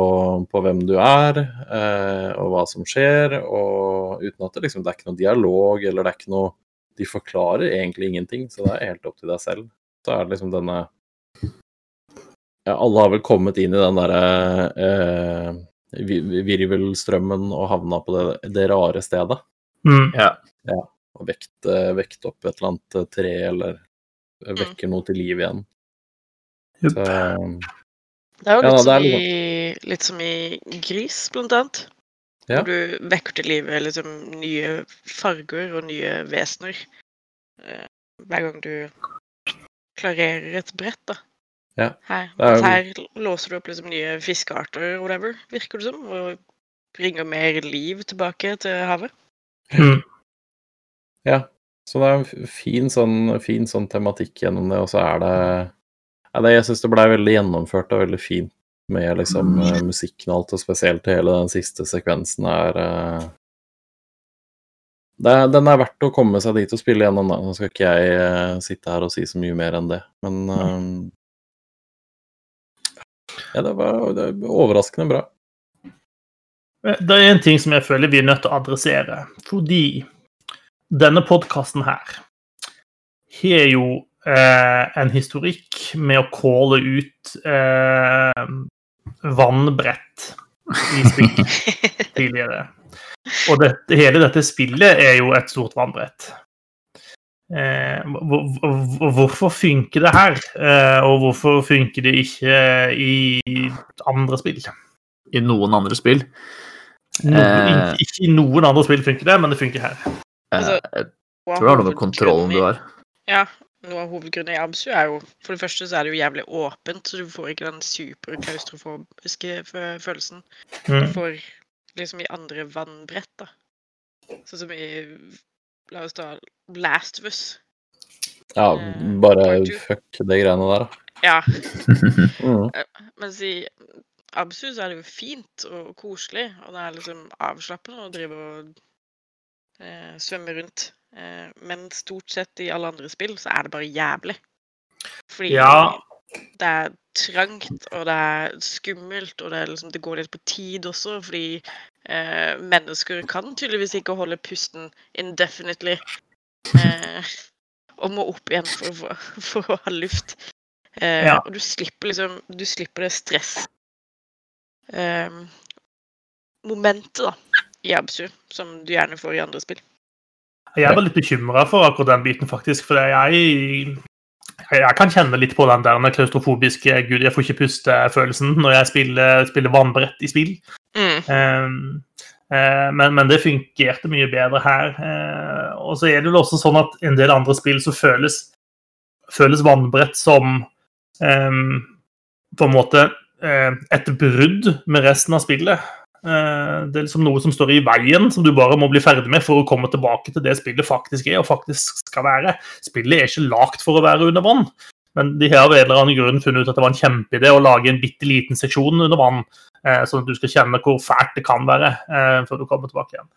på hvem du er, eh, og hva som skjer, og uten at det liksom Det er ikke noe dialog, eller det er ikke noe De forklarer egentlig ingenting, så det er helt opp til deg selv. Så er det liksom denne alle har vel kommet inn i den derre eh, virvelstrømmen og havna på det, det rare stedet. Mm. Ja. Og vekt, eh, vekt opp et eller annet eh, tre, eller vekker noe til liv igjen. Så, Det er jo Ja, litt, er som i, litt som i Gris, blant annet. Ja. Når du vekker til live liksom, nye farger og nye vesener. eh, Hver gang du klarerer et brett, da. Ja, Her, er her låser du opp liksom, nye fiskearter, whatever, virker det som. Og bringer mer liv tilbake til havet. Mm. ja. Så det er en fin sånn, fin sånn tematikk gjennom det, og så er det ja, det, Jeg syns det blei veldig gjennomført og veldig fint med liksom eh, musikken og alt, og spesielt hele den siste sekvensen er uh... det, er- Den er verdt å komme seg dit og spille gjennom. Da. Nå skal ikke jeg uh, sitte her og si så mye mer enn det, men eh, Ja, det var, det var overraskende bra. Det er en ting som jeg føler vi er nødt til å adressere. Fordi denne podkasten her har jo eh, en historikk med å calle ut eh, vannbrett i spill tidligere. Og det, hele dette spillet er jo et stort vannbrett. Eh, hvor, hvor, Hvorfor funker det her, eh, og hvorfor funker det ikke i andre spill? I noen andre spill. No, Eh. Ikke i noen andre spill funker det, men det funker her. Eh, Altså, Jeg tror det har noe med kontrollen du har. Ja, noe av hovedgrunnen i Absu er jo For det første så er det jo jævlig åpent, så du får ikke den superklaustrofobiske følelsen du Mm. får liksom i andre vannbrett, da. Sånn som i La oss ta Last of Us. Ja, Eh, bare uh, fuck det greiene der, da. Ja, Mm. Men si Absu så er det jo fint og koselig, og det er liksom avslappende å drive og eh, svømme rundt. Eh, men stort sett i alle andre spill så er det bare jævlig. Fordi Ja. det er trangt, og det er skummelt, og det, er liksom, det går litt på tid også, fordi eh, mennesker kan tydeligvis ikke holde pusten indefinitely. Eh, og må opp igjen for, å for å ha luft. Eh, Ja. Og du slipper liksom Du slipper det stress eh, momentet da, i Absu, som du gjerne får i andre spill. Jeg var litt bekymra for akkurat den biten, faktisk. For jeg, jeg kan kjenne litt på den der den klaustrofobiske 'gud, jeg får ikke puste'-følelsen når jeg spiller, spiller vannbrett i spill. Mm. Um, uh, men, men det fungerte mye bedre her. Uh, og så er det vel også sånn at en del andre spill så føles, føles vannbrett som um, på en måte uh, et brudd med resten av spillet. Eh, det er liksom noe som står i veien, som du bare må bli ferdig med for å komme tilbake til det spillet faktisk er og faktisk skal være. Spillet er ikke lagt for å være under vann, men de har av en eller annen grunn funnet ut at det var en kjempeidé å lage en bitte liten seksjon under vann, eh, sånn at du skal kjenne hvor fælt det kan være eh, før du kommer tilbake igjen.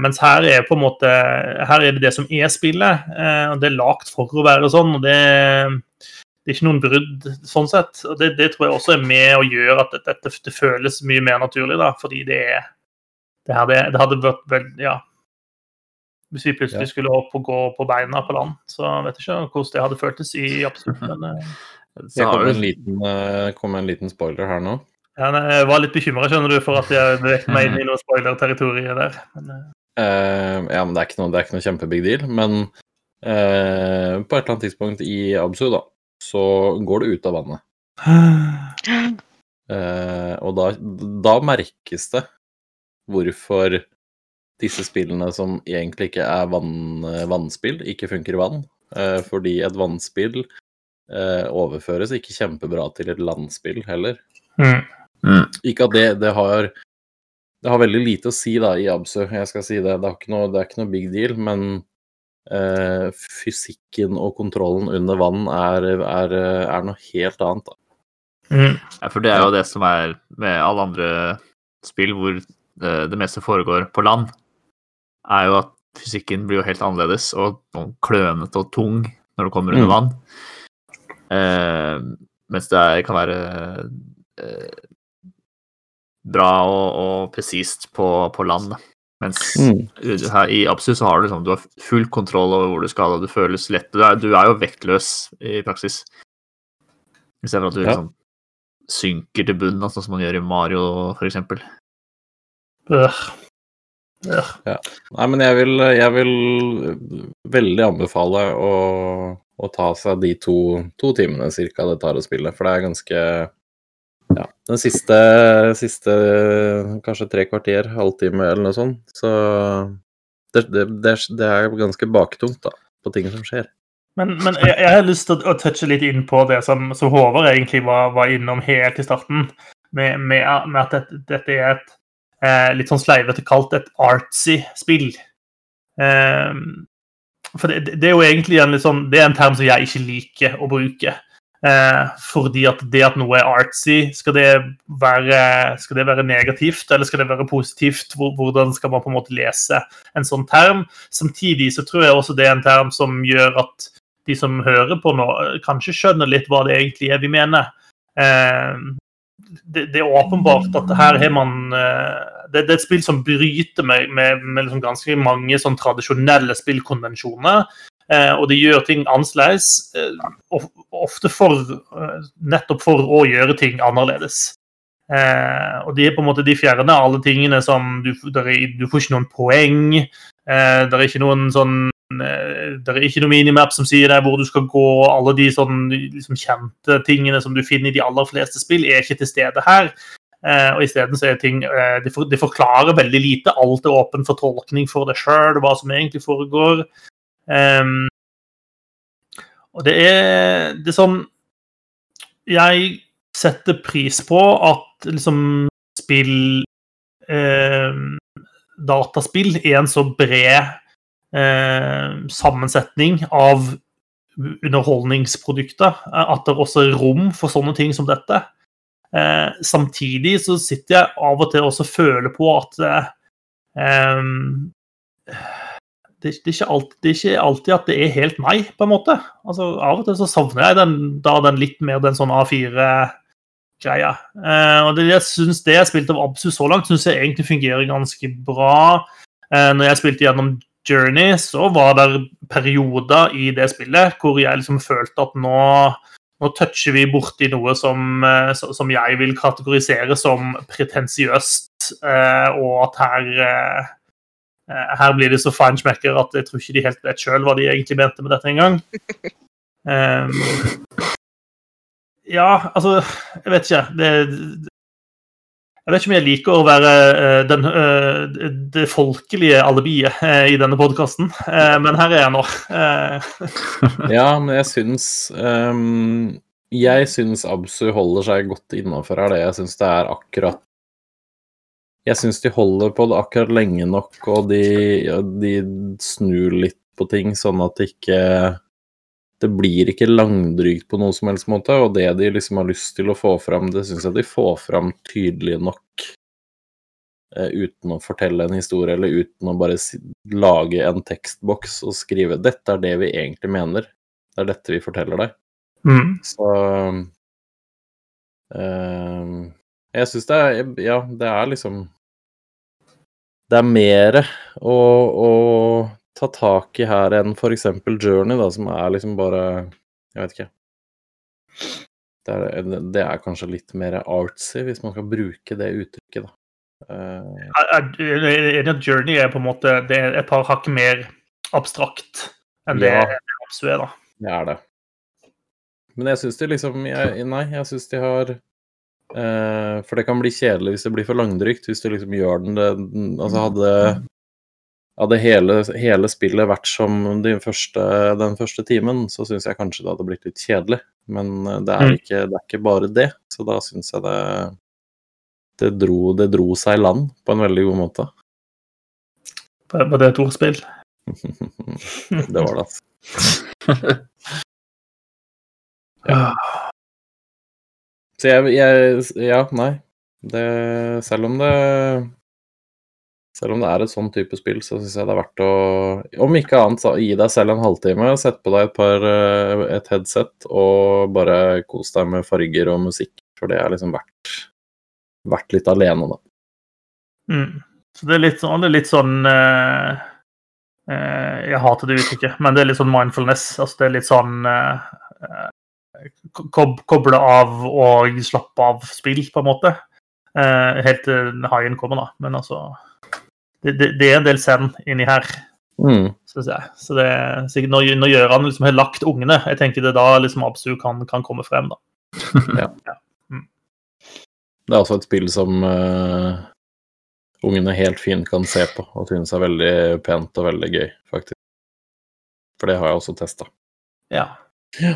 Mens her er måte her er det det som er spillet, og det er lagt for å være sånn. og det det er ikke noen brudd sånn sett. og Det, det tror jeg også er med å gjøre at dette det, det føles mye mer naturlig, da, fordi det er det, her, det, det hadde vært vel Ja. Hvis vi plutselig Ja. skulle opp og gå på beina på land, så vet jeg ikke hvordan det hadde føltes i absolutt. Men eh, Så har kom en liten, eh, kom en liten spoiler her nå. ja, nei, jeg var litt bekymra for at jeg beveget meg inn i noe spoiler-territoriet der. Men, eh, Eh, ja, men det er ikke noe, det er ikke noe kjempebig deal. Men uh, på et eller annet tidspunkt i Absu, da, så går det ut av vannet. Eh, og da, da merkes det hvorfor disse spillene som egentlig ikke er vann, vannspill, ikke funker i vann. Eh, fordi et vannspill eh, overføres ikke kjempebra til et landspill heller. mm. Ikke at det, det har Det har veldig lite å si da i Absu, jeg skal si det. Det, har ikke noe, det er ikke noe big deal, men eh, fysikken og kontrollen under vann er, er, er noe helt annet. Mm. Ja, for det er jo det som er med alle andre spill hvor det, det meste foregår på land, er jo at fysikken blir jo helt annerledes og klønete og tung når du kommer under Mm. vann. Eh, mens det er, kan være eh, bra og, og presist på, på land. da. Mens her i Absu så har du liksom, du har full kontroll over hvor du skal, og du føles lett. Du er, du er jo vektløs i praksis. Istedenfor at du Ja. liksom synker til bunnen, sånn som man gjør i Mario, eksempel. Øh. Øh. Nei, men jeg vil, jeg vil veldig anbefale å, å ta seg de to, to timene cirka det tar å spille, for det er ganske Ja, den siste, siste kanskje tre kvarter, halvtime eller noe sånt, så det, det, det, er- ganske baktungt, da, på ting som skjer. Men, men jeg, jeg har lyst til å, å touche litt inn på det som, som Håvard egentlig var, var innom helt i starten, med, med, med at dette, dette er et eh, litt sånn sleivete kalt et artsy spill. Eh, for det, det er jo egentlig en, sånn, det er en term som jeg ikke liker å bruke. Eh, fordi at det at noe er artsy, skal det være, skal det være negativt eller skal det være positivt? Hvordan skal man på en måte lese en sånn term? Samtidig så tror jeg også det er en term som gjør at de som hører på nå, kanskje skjønner litt hva det egentlig er vi mener. Eh, det, det er åpenbart at her har man eh, det, det er et spill som bryter med, med, med liksom ganske mange sånn tradisjonelle spillkonvensjoner. Eh, og de gjør ting annerledes, eh, ofte for, eh, nettopp for å gjøre ting annerledes. Og de er på en måte de fjerner alle tingene som du, der er, du får ikke noen poeng. Det er ikke noen sånn Det er ikke noe minimap som sier deg hvor du skal gå. Alle de sånn liksom, kjente tingene som du finner i de aller fleste spill, er ikke til stede her. Eh, og isteden så er ting eh, det, for, de forklarer veldig lite. Alt er åpen for tolkning for deg sjøl, hva som egentlig foregår. Ehm, og det er, det er sånn Jeg setter pris på at liksom spill eh, Dataspill er en så bred eh, sammensetning av underholdningsprodukter at det også er rom for sånne ting som dette. Eh, samtidig så sitter jeg av og til og føler på at eh, ehm, det, det, er alltid, det, er ikke alltid, at det er helt meg, på en måte. Altså, Av og til så savner jeg den, da den litt mer den sånn A4-greia. Eh, og det jeg synes det jeg spilte av Absu så langt, syns jeg egentlig fungerer ganske bra. Eh, når jeg spilte gjennom Journey, så var det perioder i det spillet hvor jeg liksom følte at nå nå toucher vi borti noe som, eh, som, jeg vil kategorisere som pretensiøst, eh, og at her eh, her blir det så feinschmecker at jeg tror ikke de helt vet sjøl hva de egentlig mente med dette engang. Um, ja, altså Jeg vet ikke. Det, jeg vet ikke om jeg liker å være den, det folkelige alibiet i denne podkasten, men her er jeg nå. ja, men jeg syns um, Jeg syns Absu holder seg godt innafor her, det. Jeg syns det er akkurat jeg syns de holder på det akkurat lenge nok, og de, ja, de, snur litt på ting, sånn at det ikke Det blir ikke langdrygt på noen som helst måte, og det de liksom har lyst til å få fram, det syns jeg de får fram tydelig nok. Eh, uten å fortelle en historie, eller uten å bare si, lage en tekstboks og skrive 'Dette er det vi egentlig mener'. Det er dette vi forteller deg. Mm. Så eh, Jeg syns det er Ja, det er liksom det er mer å, å, ta tak i her enn f.eks. Journey, da, som er liksom bare Jeg vet ikke. Det er, det er, kanskje litt mer artsy, hvis man skal bruke det uttrykket, da. Uh, er enig at Journey er på en måte det er et par hakk mer abstrakt enn det ja, Absu er, da. Det er det. Men jeg syns de liksom jeg, Nei, jeg syns de har Uh, for det kan bli kjedelig hvis det blir for langdrygt. Hvis du liksom gjør den det, Altså hadde, hadde hele, hele, spillet vært som den første, den første timen, så syns jeg kanskje det hadde blitt litt kjedelig. Men eh, det er, mm. ikke, det er ikke bare det, så da syns jeg det det dro, det dro seg i land på en veldig god måte. Var det et ordspill? det var det, altså. ja. Så jeg, jeg Ja, nei. Det, selv om det selv om det er et sånn type spill, så syns jeg det er verdt å Om ikke annet, gi deg selv en halvtime, sett på deg et, par, eh, et headset og bare kos deg med farger og musikk. For det er liksom verdt, vært litt alene, da. Mm. Så det er litt sånn, er litt sånn uh, uh, Jeg hater det uttrykket, men det er litt sånn mindfulness. Altså det er litt sånn uh, koble av og slappe av spill, på en måte. Eh, helt til haien kommer, da. Men altså Det, det, det er en del send inni her, mm. syns jeg. Så det er sikkert når, når Gjøran liksom har lagt ungene, jeg tenker det er da liksom Absu kan, kan komme frem, da. ja. ja. Mm. Det er også et spill som uh, ungene helt fint kan se på og synes er veldig pent og veldig gøy, faktisk. For det har jeg også testa. Ja. ja.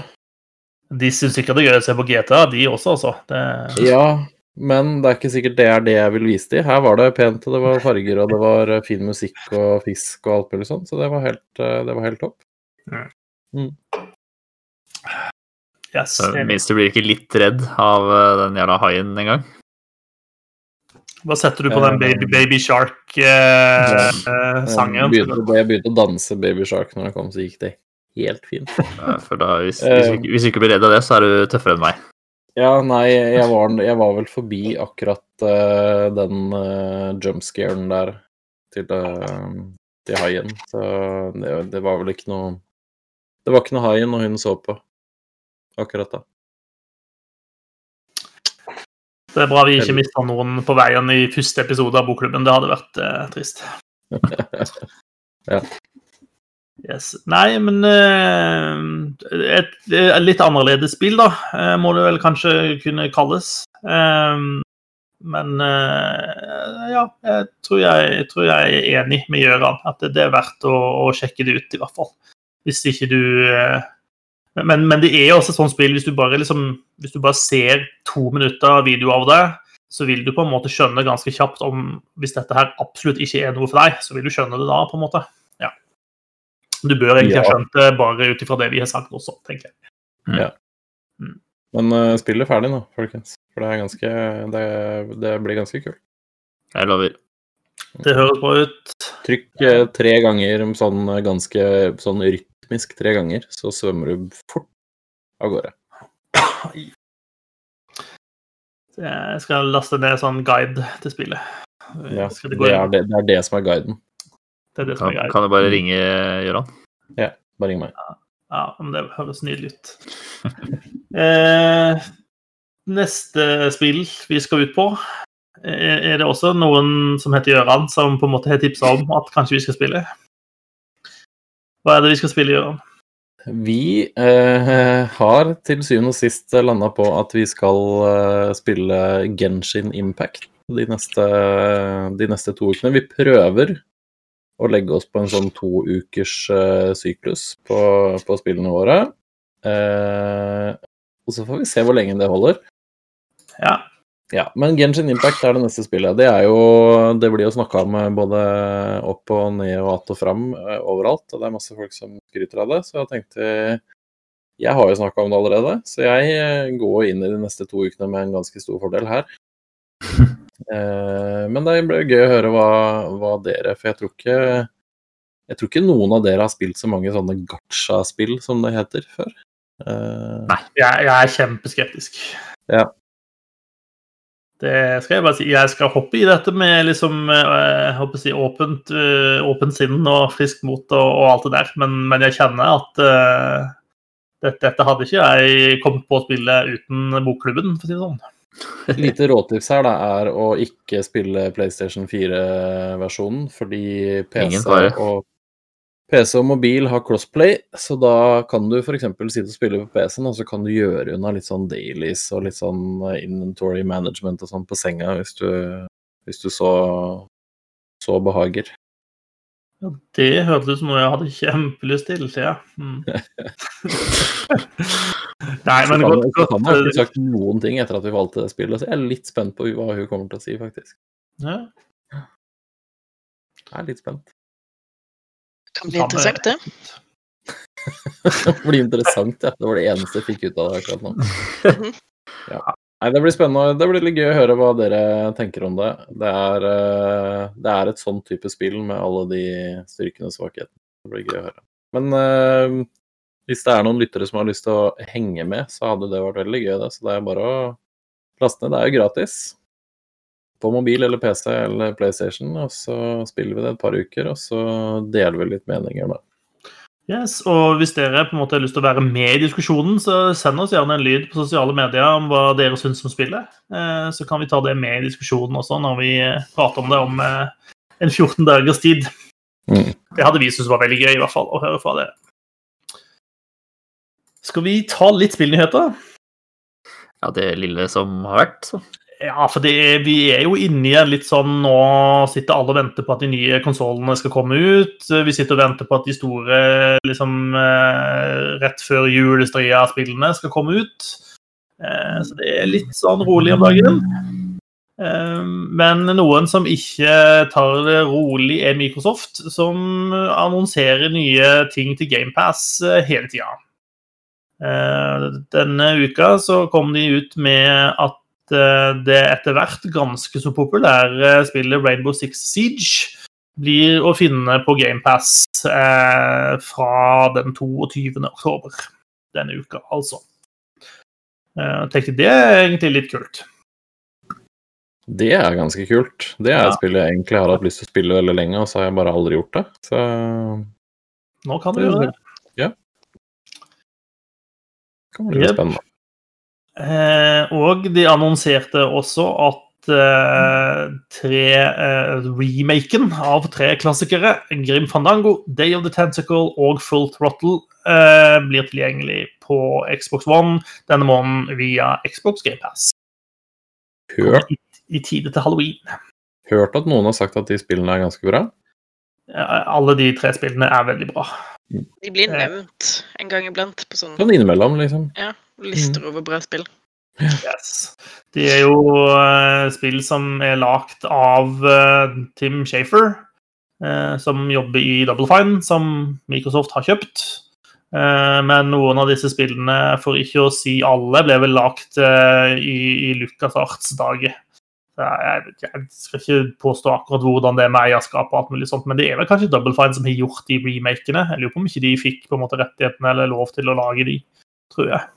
De syns ikke det er gøy å se på GTA, de også, altså. Det... Ja, men det er ikke sikkert det er det jeg vil vise dem. Her var det pent, og det var farger, og det var eh, fin musikk og fisk og alt mulig sånn, så det var helt, eh, det var helt topp. Mm. Mm. Yes, Minst du blir ikke litt redd av eh, den jævla haien engang? Hva setter du på den Baby, baby Shark-sangen? Eh, jeg, jeg begynte å danse Baby Shark når jeg kom, så gikk det helt fint. For da, hvis, hvis, du, hvis, du ikke blir redd av det, så er du tøffere enn meg. Ja, nei, jeg var, jeg var vel forbi akkurat uh, den uh, jumpscaren der til, uh, til haien. Så det, det, var vel ikke noe Det var ikke noe haien når hun så på akkurat da. Det er bra vi ikke mista noen på veien i første episode av Bokklubben. Det hadde vært trist. ja. Yes. Nei, men eh, et, et litt annerledes spill, da, eh, må det vel kanskje kunne kalles. Eh, men eh, ja, jeg tror jeg, jeg tror jeg er enig med Gjøran. At det, er verdt å, å sjekke det ut, i hvert fall. Hvis ikke du eh, men, men det er jo også et sånt spill, hvis du bare, liksom, hvis du bare ser to minutter video av det, så vil du på en måte skjønne ganske kjapt om hvis dette her absolutt ikke er noe for deg, så vil du skjønne det da, på en måte. Du bør egentlig ha Ja. skjønt det bare ut ifra det vi har sagt også, tenker jeg. Ja. Men uh, spill er ferdig nå, folkens. For det er ganske Det, det blir ganske kult. Jeg lover. Det høres bra ut. Trykk eh, tre ganger sånn eh, ganske sånn rytmisk tre ganger, så svømmer du fort av gårde. Jeg skal laste ned sånn guide til spillet. Ja, det, det er det, det er det som er guiden. Det er det som Kan, er guide. kan du bare ringe Gøran? Bare ring meg. Ja, men det høres nydelig ut. Eh, neste spill vi skal ut på, er er det også noen som heter Gøran, som på en måte har tipsa om at kanskje vi skal spille? Hva er det vi skal spille, Gøran? Vi eh, har til syvende og sist landa på at vi skal eh, spille Genshin Impact de neste, de neste to ukene. Vi prøver å legge oss på en sånn to ukers uh, syklus på, på spillene våre. Uh, og så får vi se hvor lenge det holder. Ja. Ja, men Genshin Impact er det neste spillet. Det jo Det blir jo snakka om eh, både opp og ned og att og fram uh, overalt, og det er masse folk som skryter av det, så jeg tenkte Jeg har jo snakka om det allerede, så jeg går inn i de neste to ukene med en ganske stor fordel her. Eh, men det blir gøy å høre hva, hva dere For jeg tror ikke Jeg tror ikke noen av dere har spilt så mange sånne gacha-spill, som det heter, før. Nei, Jeg, jeg er kjempeskeptisk. Ja. Det skal jeg bare si. Jeg skal hoppe i dette med liksom, eh, jeg håper å si, åpent, eh, åpent sinn og friskt mot og, og alt det der, men, men jeg kjenner at uh, dette, dette hadde ikke jeg kommet på å spille uten bokklubben, for å si det sånn. Lite råtips her da, er å ikke spille PlayStation 4-versjonen, fordi PC og, PC og mobil har crossplay, så da kan du f.eks. sitte og spille på PC-en, og så kan du gjøre unna litt sånn dailies og litt sånn inventory management og sånn på senga, hvis du, hvis du så, så behager. Ja, det hørtes ut som noe jeg hadde kjempelyst til, ja. Mm. Nei, men så godt, Han så kan jeg ikke sagt noen ting etter at vi valgte det spillet, så jeg er litt spent på hva hun kommer til å si, faktisk. ja. Jeg er litt spent. Kan bli interessant, det. Det blir interessant, ja. Det var det eneste jeg fikk ut av det akkurat nå. Ja. Nei, det blir spennende. Det blir litt gøy å høre hva dere tenker om det. Det er, eh, det er et sånn type spill med alle de styrkene og svakhetene. Det blir gøy å høre. Men eh, hvis det er noen lyttere som har lyst til å henge med, så hadde det vært veldig gøy, det. Så det er bare å laste ned. Det er jo gratis. På mobil eller PC eller PlayStation, og så spiller vi det et par uker, og så deler vi litt meninger, da. Yes, og hvis dere på en måte har lyst til å være med i diskusjonen, så send oss gjerne en lyd på sosiale medier om hva dere syns om spillet. Eh, Så kan vi ta det med i diskusjonen også når vi eh, prater om det om eh, en 14 dagers tid. Mm. Det hadde vi syntes var veldig gøy, i hvert fall, å høre fra dere. Skal vi ta litt spillnyheter? Ja, det lille som har vært, så. Ja, for det vi er jo inne i en litt sånn Nå sitter alle og venter på at de nye konsollene skal komme ut. Vi sitter og venter på at de store liksom eh, rett før julestria-spillene skal komme ut. Eh, så det er litt sånn rolig om dagen. Eh, men noen som ikke tar det rolig, er Microsoft, som annonserer nye ting til GamePass hele tida. Denne uka så kom de ut med at det etter hvert ganske så populære spillet Rainbow Six Siege blir å finne på GamePass eh, fra den 22. oktober denne uka, altså. Eh, Jeg tenkte det er egentlig litt kult. Det er ganske kult. Det er Ja. et spill jeg egentlig har hatt lyst til å spille veldig lenge, og så har jeg bare aldri gjort det. Så Nå kan du gjøre det. Ja. det kan bli yep. Spennende. Eh, og de annonserte også at eh, tre eh, remaken av tre klassikere, Grim Fandango, Day of the Tentacle og Full Throttle, eh, blir tilgjengelig på Xbox One denne måneden via Xbox GamePass. Hørt, I, I tide til halloween. hørt at noen har sagt at de spillene er ganske bra. Eh, Alle de tre spillene er veldig bra. De blir Eh. nevnt en gang iblant på Sånn innimellom, liksom. ja, lister over bra spill. Yes. De er jo uh, spill som er lagd av uh, Tim Shafer, uh, som jobber i Double Fine, som Microsoft har kjøpt. Eh, men noen av disse spillene, for ikke å si alle, ble vel lagd i, i, Lucas LucasArts dager. Jeg, jeg skal ikke påstå akkurat hvordan det er med eierskap, og alt mulig sånt, men det er vel kanskje Double Fine som har gjort de remakene. Jeg lurer på om ikke de fikk på en måte rettighetene eller lov til å lage de, tror jeg.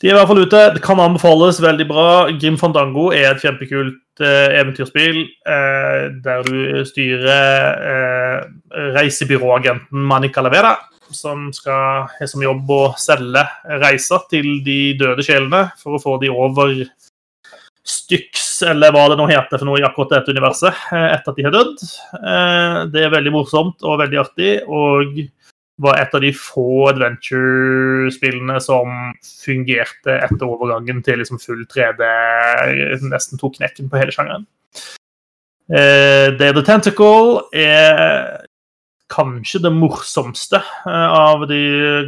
De er i hvert fall ute. Det kan anbefales. Veldig bra. Grim Fandango er et kjempekult eh, eventyrspill eh, der du styrer eh, reisebyråagenten Mani Calavera, som skal ha som jobb å selge reiser til de døde sjelene for å få de over Styx, eller hva det nå heter for noe i akkurat dette universet, eh, etter at de har dødd. Eh, Det er veldig morsomt og veldig artig, og var et av de få adventure-spillene som fungerte etter overgangen til liksom full 3D. Nesten tok knekken på hele sjangeren. Eh, Day of the Tentacle er kanskje det morsomste eh, av de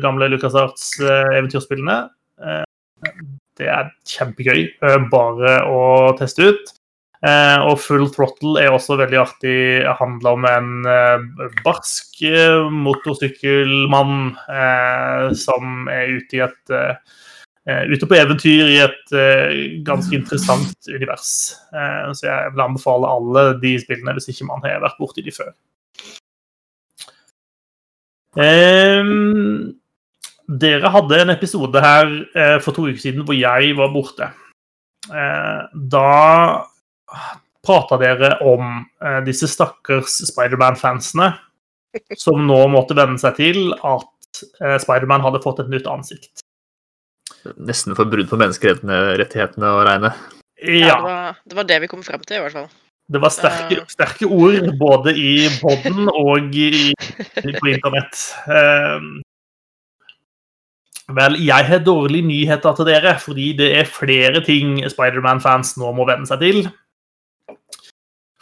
gamle LucasArts eh. Eh, det er kjempegøy bare å teste ut. Eh, og Full Throttle er også veldig artig. Det handler om en eh, barsk eh, motorsykkelmann som er ute i et Ute på eventyr i et ganske interessant univers. Så jeg vil anbefale alle de spillene hvis ikke man har vært borti de før. Um, dere hadde en episode her eh, for to uker siden hvor jeg var borte. Eh, da prata dere om eh, disse stakkars Spiderman-fansene som nå måtte venne seg til at eh, Spiderman hadde fått et nytt ansikt. Nesten for brudd på menneskerettighetene å regne. Ja, det, var, det var det vi kom frem til, i hvert fall. det var sterke, sterke ord både i poden og i, på internett. Eh, Vel, jeg har dårlige nyheter til dere, fordi det er flere ting Spiderman-fans nå må venne seg til.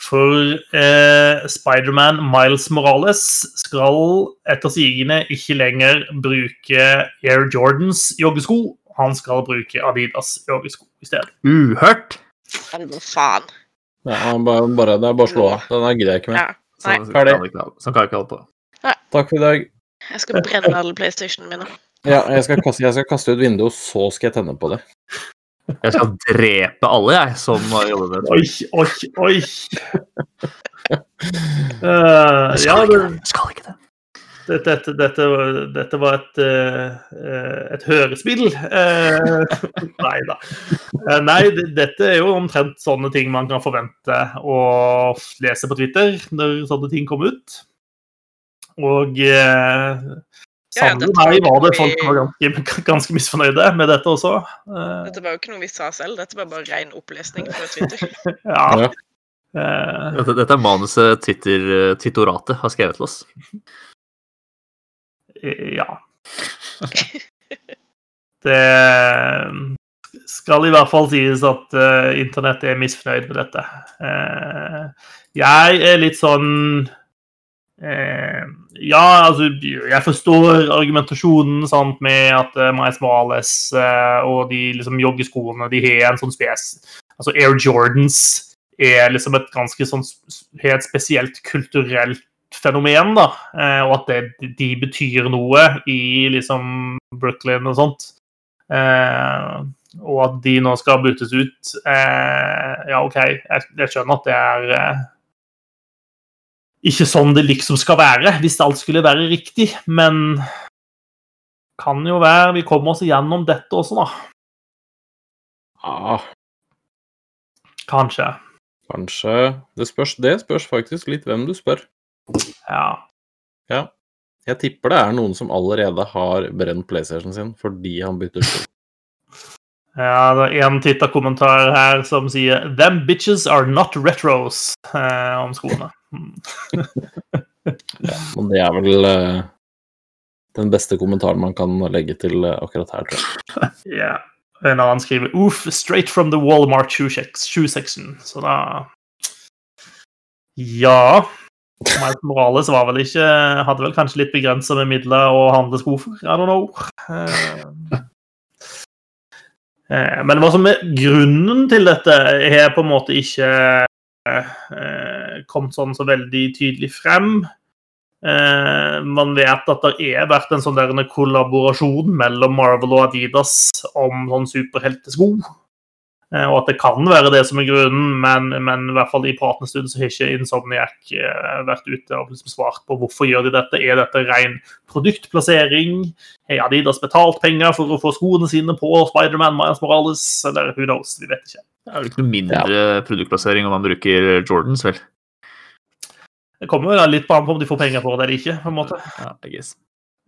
For eh, Spiderman Miles Morales skal etter sigende ikke lenger bruke Air Jordans joggesko. Han skal bruke Adidas joggesko i stedet. Uhørt! Hva faen? Ja, bare, bare, det er bare å slå av. Den gidder jeg ikke mer. Ja. Sånn kan jeg ikke holde på. Takk for i dag. Jeg skal brenne alle PlayStationene mine. Ja, jeg skal, kaste, jeg skal kaste ut vinduet, og så skal jeg tenne på det. Jeg skal drepe alle, jeg, som jobber med det. Oi, oi, oi! Eh, ja, det, skal ikke det. dette, dette, dette, var- dette var et, eh, et hørespill. Uh, nei da. Eh, nei, dette er jo omtrent sånne ting man kan forvente å lese på Twitter når sånne ting kommer ut. Og eh, Ja, var meg var det folk som var ganske, ganske misfornøyde med dette også. Eh, Dette var jo ikke noe vi sa selv, dette var bare ren opplesning fra Twitter. ja. Ja. Eh, Dette, dette er manuset Twitter, Twittoratet har skrevet til oss. Ja. Det skal i hvert fall sies at uh, internett er misfornøyd med dette. Uh, jeg er litt sånn eh, Ja, altså Jeg forstår argumentasjonen sant, med at uh, Miles Morales uh, og de liksom, joggeskoene de har en sånn spes Altså Air Jordans er liksom et ganske sånn helt spesielt kulturelt fenomen, da. Eh, og at det, de betyr noe i liksom Brooklyn og sånt. Eh, og at de nå skal byttes ut. Eh, ja, OK, jeg, jeg skjønner at det er eh, ikke sånn det liksom skal være, hvis alt skulle være riktig. Men kan jo være vi kommer oss igjennom dette også, da. Ja, Kanskje. kanskje det spørs, det spørs faktisk litt hvem du spør. Ja. Ja. Jeg tipper det er noen som allerede har brent PlayStation sin fordi han bytter spill. Ja, det er en titterkommentar her som sier 'Them bitches are not retros' eh, om skoene. ja, men det er vel eh, den beste kommentaren man kan legge til eh, akkurat her, tror jeg. Ja. En annen skriver 'Oof, straight from the Walmart shoe shoe section'. Så da Ja. Miles Morales var vel ikke Hadde vel kanskje litt begrensa med midler å handle sko for. I don't know. Eh, Men hva som er grunnen til dette, har på en måte ikke eh, kommet sånn så veldig tydelig frem. Eh, man vet at det er vært en sånn der kollaborasjon mellom Marvel og Adidas om sånn superheltesko. Eh, og at det kan være det som er grunnen, men, men i hvert fall i pratende stund så har ikke Insomniac eh, vært ute og liksom svart på hvorfor gjør de dette. Er dette ren produktplassering? Har Adidas betalt penger for å få skoene sine på Spiderman, Miles Morales, eller who knows? Vi vet ikke. Det er vel ikke noe mindre produktplassering om man bruker Jordans, vel? Det kommer vel litt på an på om de får penger for det eller ikke, på en måte. Ja, I guess.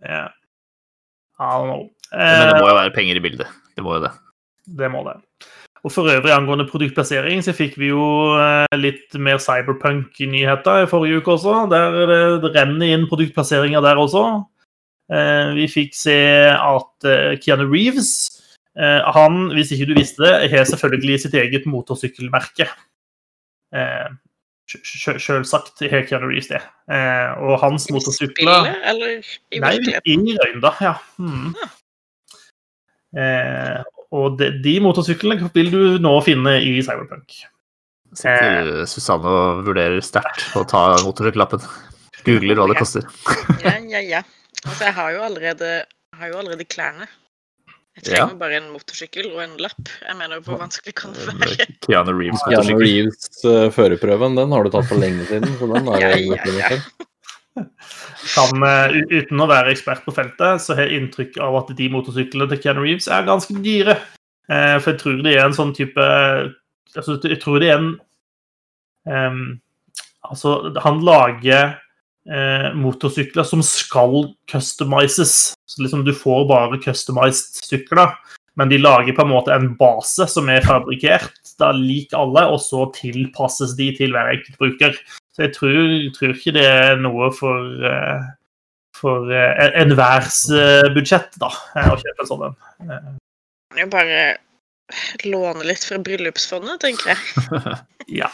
Yeah. I don't know. Men det Eh, må jo være penger i bildet. Det må jo det. Det må det. Og for øvrig angående produktplassering, så fikk vi jo eh, litt mer cyberpunk-nyheter i forrige uke også. Der det, renner inn produktplasseringer der også. Eh, Vi fikk se at eh, Keanu Reeves Han, hvis ikke du visste det, har selvfølgelig sitt eget motorsykkelmerke. Selvsagt har Keanu Reeves det. Og hans motorsykler spillet, eller i Nei, i Røynda, ja. Mm. Eh, og de, de motorsyklene vil du nå finne i Cyberpunk. Sitter Susanne og vurderer sterkt å ta motorsykkellappen. Googler hva det koster. Ja, ja, ja. Altså, jeg har jo allerede, har jo allerede klærne. Jeg Ja. trenger bare en motorsykkel og en lapp. Jeg mener, hvor vanskelig kan det være? Keanu Reeves Keanu. Reeves uh, førerprøven, den har du tatt for lenge siden, så den er Ja, ja, ja. Kan, eh, uten å være ekspert på feltet, så har jeg inntrykk av at de motorsyklene til Keanu Reeves er ganske dyre. Eh, for jeg tror det er en sånn type altså, Jeg tror det er en um, Altså, han lager eh, motorsykler som skal customizes. Så liksom du får bare customized sykler, men de lager på en måte en base som er fabrikkert da lik alle, og så tilpasses de til hver enkelt bruker. Så jeg tror, tror ikke det er noe for eh, for uh, enhvers eh, budsjett, da, eh, å kjøpe en sånn en. Eh, jo bare låne litt fra bryllupsfondet, tenker jeg. ja.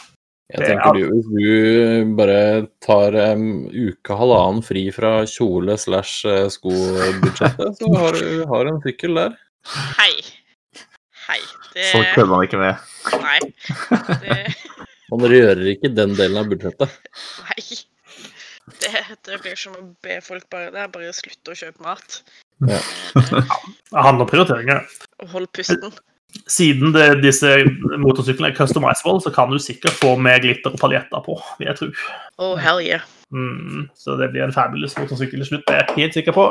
Jeg er- tenker du, Hvis du bare tar en uke, halvannen fri fra kjole slash eh, skobudsjettet, så har du har en sykkel der. Hei. Hei. Det Så kødder man ikke med. Nei. Det, Man rører ikke den delen av budsjettet. nei. Det, det blir som å be folk bare Det er bare slutte å kjøpe mat. Ja. Eh, Det handler om prioriteringer. Og hold pusten. Siden det, disse motorsyklene er customizable, så kan du sikkert få med glitter og paljetter på, vil jeg tro. Oh, hell yeah. Mm, så det blir en fabulous motorsykkel til slutt, det er jeg helt sikker på.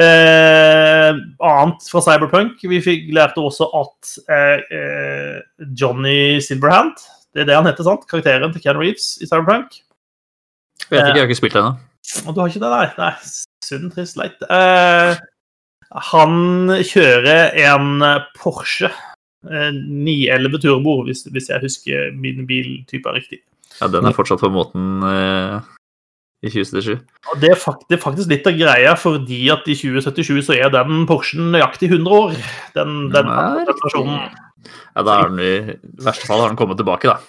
Eh, annet fra Cyberpunk. Vi fikk, lærte også at eh, eh, Johnny Silverhand Det er det han heter, sant? Karakteren til Ken Reeves i Cyberpunk. Vet ikke, jeg har ikke spilt ennå. Og du har ikke det, nei? Nei, synd, trist, leit. Eh, han kjører en Porsche eh, 911 Turbo, hvis, hvis jeg husker min biltype er riktig. Ja, den er fortsatt på måten eh, i 2077. Og det er, fakt det faktisk litt av greia, fordi at i 2077 så er den Porschen nøyaktig 100 år. Den, den, den, den. Ja, da har den i verste fall har den kommet tilbake, da.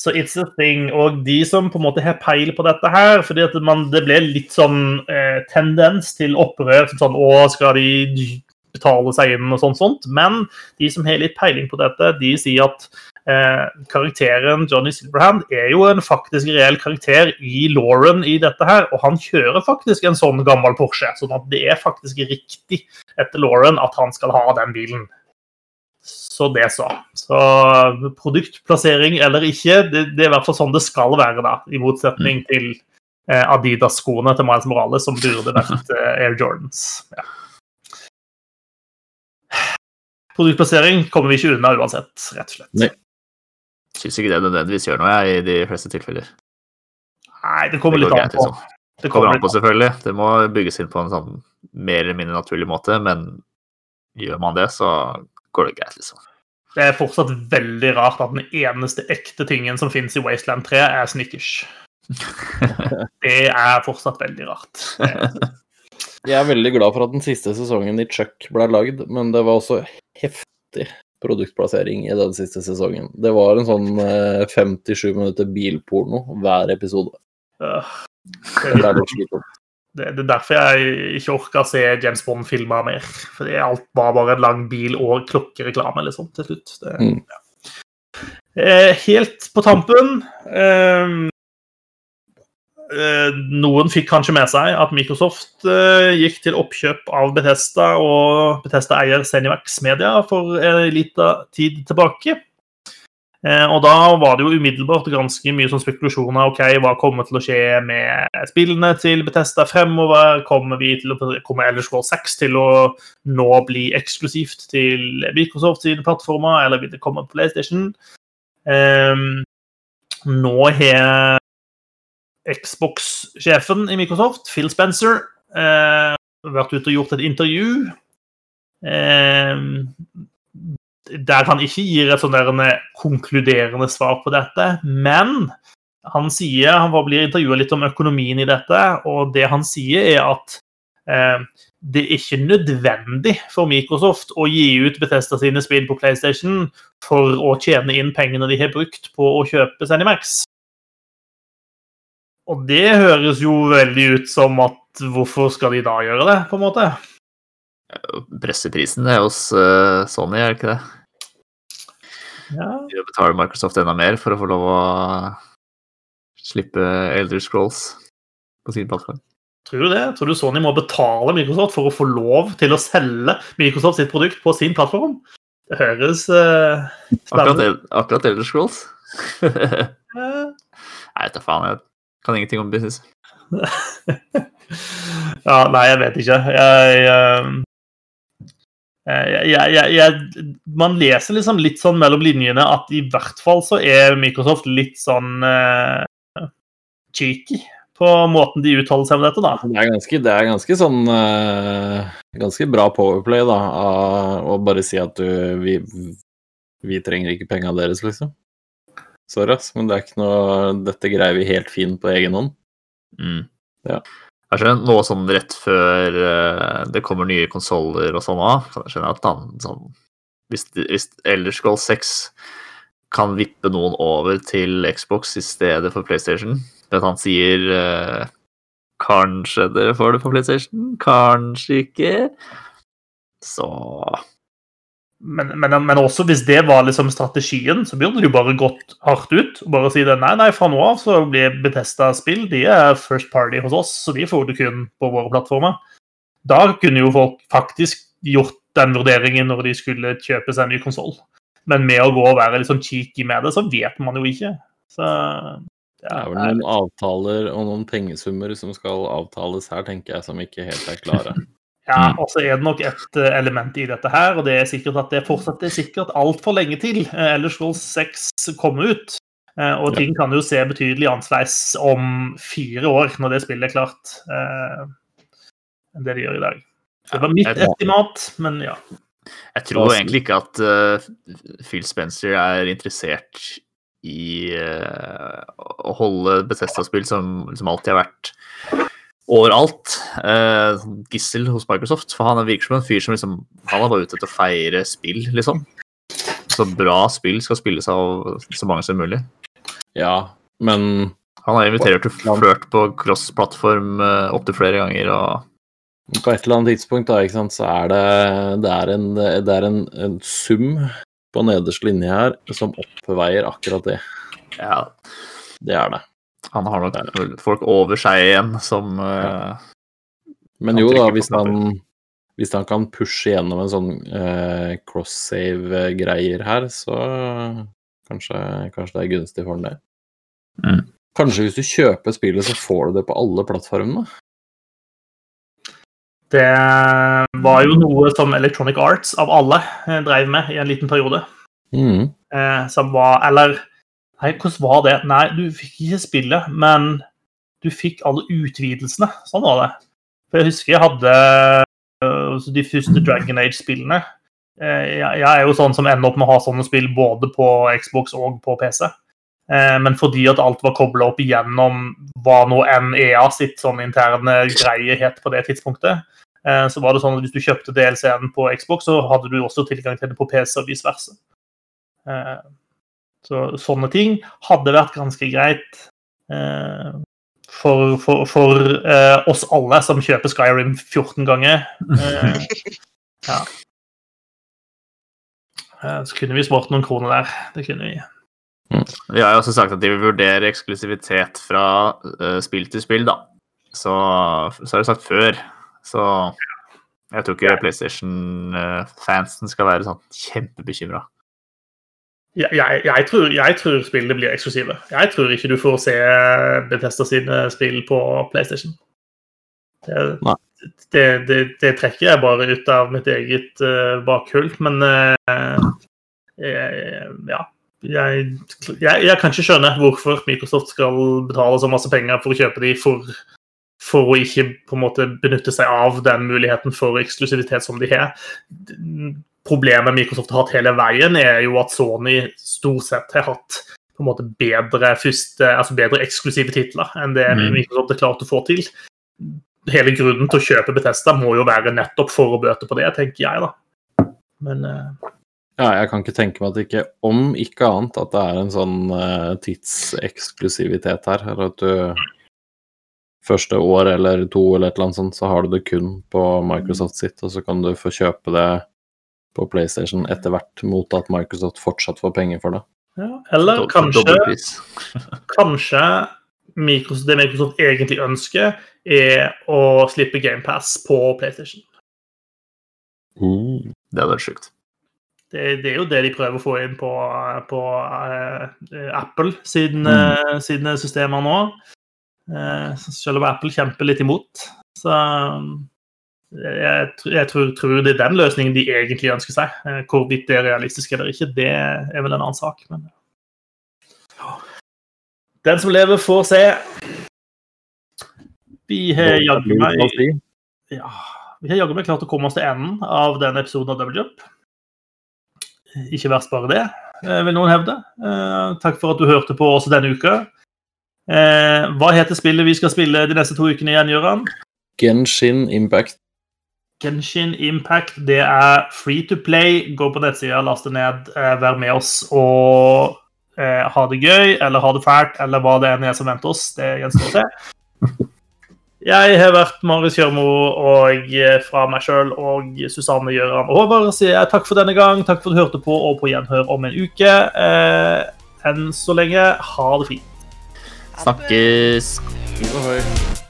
Så it's a thing. Og de som på en måte har peil på dette her fordi Det ble litt sånn eh, tendens til opprør. som Sånn, å, skal de betale seg inn og sånt, sånt. Men de som har litt peiling på dette, de sier at eh, karakteren Johnny Silverhand er jo en faktisk reell karakter i Lauren i dette her. Og han kjører faktisk en sånn gammel Porsche. sånn at det er faktisk riktig etter Lauren at han skal ha den bilen. Så det så. Så produktplassering eller ikke, det, det er i hvert fall sånn det skal være, da. I motsetning til eh, Adidas-skoene til Miles Morales, som burde vært eh, Air Jordans. Ja. Produktplassering kommer vi ikke unna uansett, rett og slett. Nei. Syns ikke det nødvendigvis gjør noe, jeg, i de fleste tilfeller. Nei, det kommer Det litt an på. liksom. Det kommer an på, selvfølgelig. Det må bygges inn på en sånn mer eller mindre naturlig måte, men gjør man det, så går det greit, liksom. Det er fortsatt veldig rart at den eneste ekte tingen som finnes i Wasteland 3, er Snickers. Det er fortsatt veldig rart. Jeg er veldig glad for at den siste sesongen i Chuck ble lagd, men det var også heftig produktplassering i den siste sesongen. Det var en sånn eh, 57 minutter bilporno hver episode. Det er litt slitsomt. Det det er derfor jeg ikke orka se James Bond-filmer mer. Fordi alt var bare en lang bil og klokkereklame, liksom, til slutt. Det, Mm. ja. eh, helt på tampen eh, eh, Noen fikk kanskje med seg at Microsoft eh, gikk til oppkjøp av Bethesda og Bethesda-eier Zenimax Media for en liten tid tilbake. Eh, og da var det jo umiddelbart ganske mye sånn spekulasjoner. ok, Hva kommer til å skje med spillene til Bethesda fremover? Kommer, vi til å, kommer Elder Scrolls 6 til å nå bli eksklusivt til Microsoft sine plattformer, eller vil det komme på PlayStation? Um, nå har Xbox-sjefen i Microsoft, Phil Spencer, uh, vært ute og gjort et intervju. Eh, der han ikke gir et sånn der en konkluderende svar på dette, men han sier, han blir intervjua litt om økonomien i dette, og det han sier, er at eh, det er ikke nødvendig for Microsoft å gi ut Bethesda sine spill på PlayStation for å tjene inn pengene de har brukt på å kjøpe Zenimax. Og det høres jo veldig ut som at hvorfor skal de da gjøre det, på en måte? Presseprisen er hos eh, Sony, er det ikke det? Ja, De betaler Microsoft enda mer for å få lov å slippe Elder Scrolls på sin plattform. Tror du det? Tror du Sony må betale Microsoft for å få lov til å selge Microsoft sitt produkt på sin plattform? Det høres uh, Akkurat, spennende El- akkurat Elder Scrolls? Nei, ut. vet da faen. Jeg kan ingenting om business. Ja, nei, jeg vet ikke. Jeg, eh, jeg, jeg, jeg, jeg Man leser liksom litt sånn mellom linjene at i hvert fall så er Microsoft litt sånn uh, cheeky på måten de uttaler seg om dette, da. Det er ganske, det er ganske sånn uh, Ganske bra powerplay, da, å bare si at du Vi, vi trenger ikke penga deres, liksom. Sorry, ass, men det er ikke noe Dette greier vi helt fint på egen hånd. Mm. Ja. Kanskje noe sånn rett før eh, det kommer nye konsoller og sånn òg. Kan jeg skjønne at han sånn Hvis, hvis Elder Scrolls 6 kan vippe noen over til Xbox i stedet for PlayStation At han sier eh, Kanskje dere får det på PlayStation, kanskje ikke. Så Men, men, men også hvis det var liksom strategien, så burde det jo bare gått hardt ut og bare si det. Nei, nei, fra nå av så blir Betesta-spill de er first party hos oss, så de får du kun på våre plattformer. Da kunne jo folk faktisk gjort den vurderingen når de skulle kjøpe seg en ny konsoll. Men med å gå og være litt sånn cheeky med det, så vet man jo ikke. Så Det er vel noen avtaler og noen pengesummer som skal avtales her, tenker jeg, som ikke helt er klare. Ja, Mm. og så er det nok et eh, element i dette her, og det er sikkert at det fortsatt er sikkert altfor lenge til eh, Ellers Scrolls 6 kommer ut. Eh, Og ting kan jo se betydelig annerledes om fire år, når det spillet er klart, eh, enn det de gjør i dag. Det var mitt estimat, men ja. Jeg tror egentlig ikke at Phil Spencer er interessert i å holde Bethesda-spill som, som alltid har vært overalt. eh, gissel hos Microsoft. For han virker som en fyr som liksom Han er bare ute etter å feire spill, liksom. Så bra spill skal spilles av så mange som mulig. Ja, men Han har invitert til flørt på cross-plattform uh, opptil flere ganger, og på et eller annet tidspunkt da, ikke sant, så er det, det er, en, det er en, en sum på nederste linje her som oppveier akkurat det. ja, Det er det. Han har nok folk over seg igjen som eh, Men jo da, hvis han, hvis han kan pushe gjennom en sånn eh, cross-save-greier her, så kanskje, kanskje det er gunstig for han det. Mm. Kanskje hvis du kjøper spillet, så får du det på alle plattformene? Det var jo noe som Electronic Arts, av alle, eh, drev med i en liten periode. Mm. eh, som var Eller Nei, hvordan var det? Nei, du fikk ikke spillet, men du fikk alle utvidelsene. Sånn var det. For jeg husker jeg hadde uh, de første Dragon Age-spillene. Uh, jeg, jeg er jo sånn som ender opp med å ha sånne spill både på Xbox og på PC. Eh, men fordi at alt var kobla opp igjennom hva nå NEA EA sitt sånn interne greie het på det tidspunktet, så var det sånn at hvis du kjøpte DLC-en på Xbox, så hadde du også tilgang til det på PC og vice versa. Eh, så sånne ting hadde vært ganske greit eh, for, for, for eh, oss alle som kjøper Skyrim 14 ganger. Eh, ja. Eh, Så kunne vi spart noen kroner der. Det kunne vi. Vi har jo også sagt at de vil vurdere eksklusivitet fra uh, spill til spill, da. Så, så har de sagt før. Så jeg tror ikke PlayStation-fansen skal være sånn kjempebekymra. Jeg, jeg, tror, jeg tror spillene blir eksklusive. Jeg tror ikke du får se Bethesda sine spill på PlayStation. Det, det, det, det trekker jeg bare ut av mitt eget uh, bakhull, men uh, jeg, ja. Jeg kan ikke skjønne hvorfor Microsoft skal betale så masse penger for å kjøpe de for, for å ikke på en måte benytte seg av den muligheten for eksklusivitet som de har. Problemet Microsoft har hatt hele veien, er jo at Sony stort sett har hatt på en måte bedre, første, altså bedre eksklusive titler enn det Mm. Microsoft har klart å få til. Hele grunnen til å kjøpe Bethesda må jo være nettopp for å bøte på det, tenker jeg, da. Men uh... Ja, jeg kan ikke tenke meg at det ikke, om ikke annet, at det er en sånn uh, tidseksklusivitet her. Eller at du første år eller to eller et eller annet sånt, så har du det kun på Microsoft sitt, og så kan du få kjøpe det på PlayStation etter hvert, mot at Microsoft fortsatt får penger for det. ja. Eller kanskje. Kanskje Microsoft, det Microsoft egentlig ønsker, er å slippe GamePass på PlayStation. Det hadde vært sjukt. Det, det er jo det de prøver å få inn på, på uh, Apple siden, Mm. uh, sine systemer nå. Uh, selv om Apple kjemper litt imot. Så jeg, jeg tror, tror det er den løsningen de egentlig ønsker seg. Eh, Hvorvidt det er realistisk eller ikke, det er vel en annen sak. Men den som lever, får se. Vi har jaggu meg ja, vi har jaggu meg klart å komme oss til enden av denne episoden av Double Jump. Ikke verst bare det, eh, vil noen hevde. Eh, takk for at du hørte på oss denne uka. Eh, hva heter spillet vi skal spille de neste to ukene igjen, Gøran? Genshin Impact. Genshin Impact. Det er free to play. Gå på nettsida, last det ned, eh, vær med oss og eh, ha det gøy, eller ha det fælt, eller hva det enn er som venter oss. Det gjenstår å se. Jeg har vært Marius Kjørmo, og eh, fra meg sjøl og Susanne Gjøran og Håvard sier jeg takk for denne gang. Takk for at du hørte på, og på gjenhør om en uke. Eh, enn så lenge, ha det fint. Snakkes. Ohoi.